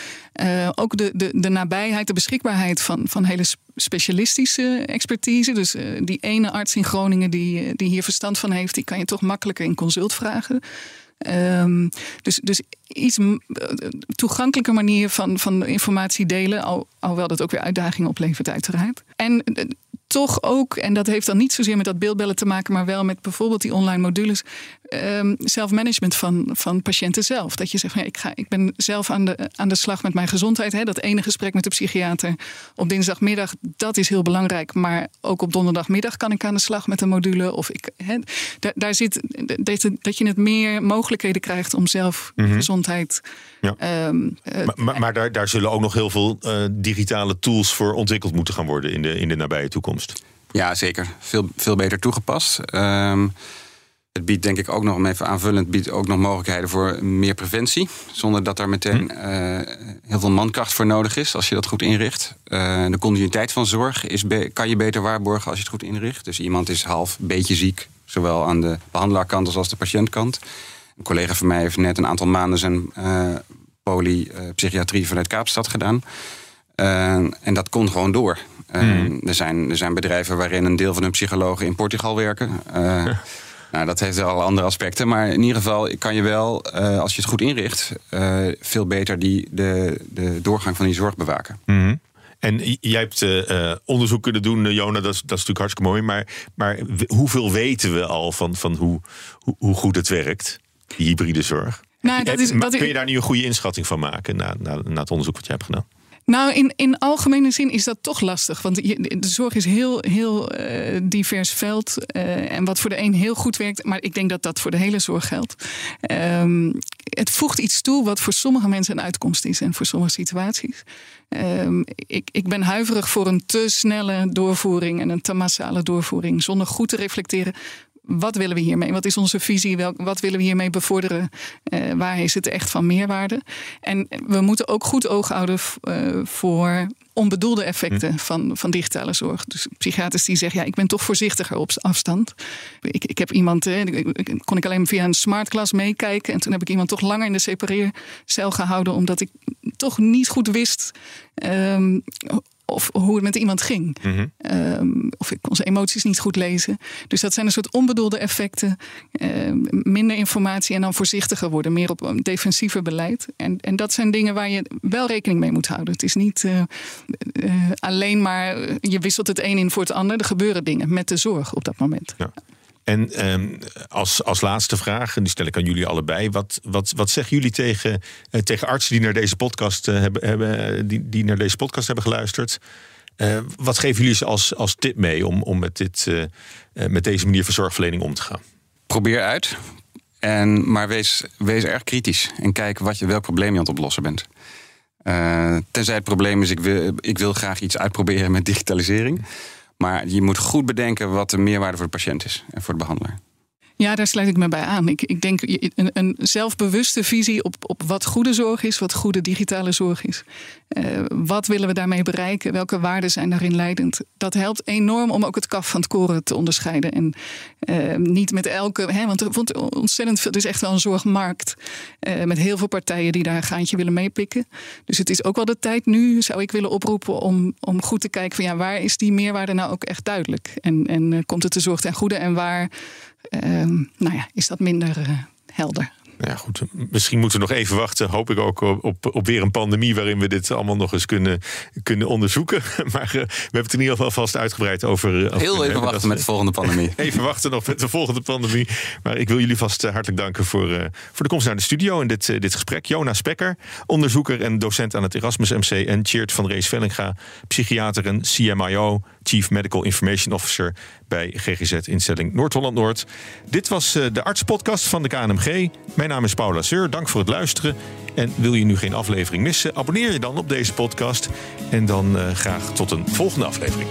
Uh, ook de, de, de nabijheid, de beschikbaarheid van, van hele specialistische expertise. Dus uh, die ene arts in Groningen die, die hier verstand van heeft, die kan je toch makkelijker in consult vragen. Um, dus, dus iets toegankelijke manier van, van informatie delen, al, alhoewel dat ook weer uitdagingen oplevert, uiteraard. En toch ook, en dat heeft dan niet zozeer met dat beeldbellen te maken, maar wel met bijvoorbeeld die online modules, um, zelfmanagement van, van patiënten zelf. Dat je zegt, ja, ik, ga, ik ben zelf aan de, aan de slag met mijn gezondheid. Hè, dat ene gesprek met de psychiater op dinsdagmiddag, dat is heel belangrijk. Maar ook op donderdagmiddag kan ik aan de slag met een module. Of ik, hè, daar, daar zit dat, dat je het meer mogelijkheden krijgt om zelf mm gezondheid. Ja. Um, maar, maar, daar, daar zullen ook nog heel veel uh, digitale tools voor ontwikkeld moeten gaan worden in de, in de nabije toekomst. Ja, zeker. Veel, veel beter toegepast. Um, Het biedt denk ik ook nog, om even aanvullend, biedt ook nog mogelijkheden voor meer preventie. Zonder dat daar meteen hm. heel veel mankracht voor nodig is als je dat goed inricht. de continuïteit van zorg is kan je beter waarborgen als je het goed inricht. Dus iemand is half, beetje ziek, zowel aan de behandelaarkant als, als de patiëntkant. Een collega van mij heeft net een aantal maanden zijn uh, polypsychiatrie vanuit Kaapstad gedaan. En dat kon gewoon door. Hmm. er, zijn, er zijn bedrijven waarin een deel van hun psychologen in Portugal werken. *laughs* nou, dat heeft wel andere aspecten. Maar in ieder geval kan je wel, als je het goed inricht, veel beter die, de, de doorgang van die zorg bewaken. Hmm. En jij hebt uh, onderzoek kunnen doen, Jona, dat is, dat is natuurlijk hartstikke mooi. Maar, maar hoeveel weten we al van, van hoe, hoe, hoe goed het werkt? die hybride zorg. Nou, dat is, dat Kun je daar nu een goede inschatting van maken na, na, na het onderzoek wat je hebt gedaan? Nou, in, in algemene zin is dat toch lastig. Want de zorg is heel, heel uh, divers veld. Uh, en wat voor de een heel goed werkt. Maar ik denk dat dat voor de hele zorg geldt. Um, het voegt iets toe wat voor sommige mensen een uitkomst is. En voor sommige situaties. Um, ik, ik ben huiverig voor een te snelle doorvoering. En een te massale doorvoering. Zonder goed te reflecteren wat willen we hiermee? Wat is onze visie? wat willen we hiermee bevorderen? Uh, waar is het echt van meerwaarde? En we moeten ook goed oog houden uh, voor onbedoelde effecten hm. van, van digitale zorg. Dus psychiaters die zeggen, ja, ik ben toch voorzichtiger op afstand. Ik, ik heb iemand, eh, kon ik alleen via een smartclass meekijken. En toen heb ik iemand toch langer in de separeercel gehouden, omdat ik toch niet goed wist um, of hoe het met iemand ging. Mhm. Ehm, of ik kon zijn emoties niet goed lezen. Dus dat zijn een soort onbedoelde effecten. Ehm, minder informatie en dan voorzichtiger worden. Meer op een defensiever beleid. En, en dat zijn dingen waar je wel rekening mee moet houden. Het is niet uh, uh, alleen maar je wisselt het een in voor het ander. Er gebeuren dingen met de zorg op dat moment. Ja. En um, als, als laatste vraag, en die stel ik aan jullie allebei. Wat, wat, wat zeggen jullie tegen, uh, tegen artsen die naar deze podcast uh, hebben, hebben, die, die naar deze podcast hebben geluisterd? Wat geven jullie als, als tip mee om, om met, dit, met deze manier van zorgverlening om te gaan? Probeer uit. En, maar wees, wees erg kritisch. En kijk wat je, welk probleem je aan het oplossen bent. tenzij het probleem is, ik wil, ik wil graag iets uitproberen met digitalisering. Maar je moet goed bedenken wat de meerwaarde voor de patiënt is en voor de behandelaar. Ja, daar sluit ik me bij aan. Ik, ik denk een, een zelfbewuste visie op, op wat goede zorg is, wat goede digitale zorg is. Uh, wat willen we daarmee bereiken? Welke waarden zijn daarin leidend? Dat helpt enorm om ook het kaf van het koren te onderscheiden. En uh, niet met elke, hè, want, want ontzettend veel, het is echt wel een zorgmarkt. Uh, met heel veel partijen die daar een gaantje willen meepikken. Dus het is ook wel de tijd nu, zou ik willen oproepen, om, om goed te kijken van ja, waar is die meerwaarde nou ook echt duidelijk? En, en komt het de zorg ten goede en waar nou ja, is dat minder eh, helder. Ja, goed. Misschien moeten we nog even wachten. Hoop ik ook op, op weer een pandemie waarin we dit allemaal nog eens kunnen, kunnen onderzoeken. *laughs* Maar uh, we hebben het in ieder geval vast uitgebreid over. Eh, Heel even wachten met de volgende pandemie. *laughs* even wachten nog met de volgende pandemie. Maar ik wil jullie vast hartelijk danken voor, uh, voor de komst naar de studio en dit, dit gesprek. Jonas Spekker, onderzoeker en docent aan het Erasmus MC. En Cheert van Rees Vellinga, psychiater en CMIO, Chief Medical Information Officer bij GGZ-instelling Noord-Holland-Noord. Dit was de artspodcast van de KNMG. Mijn naam is Paula Seur. Dank voor het luisteren. En wil je nu geen aflevering missen, abonneer je dan op deze podcast. En dan uh, graag tot een volgende aflevering.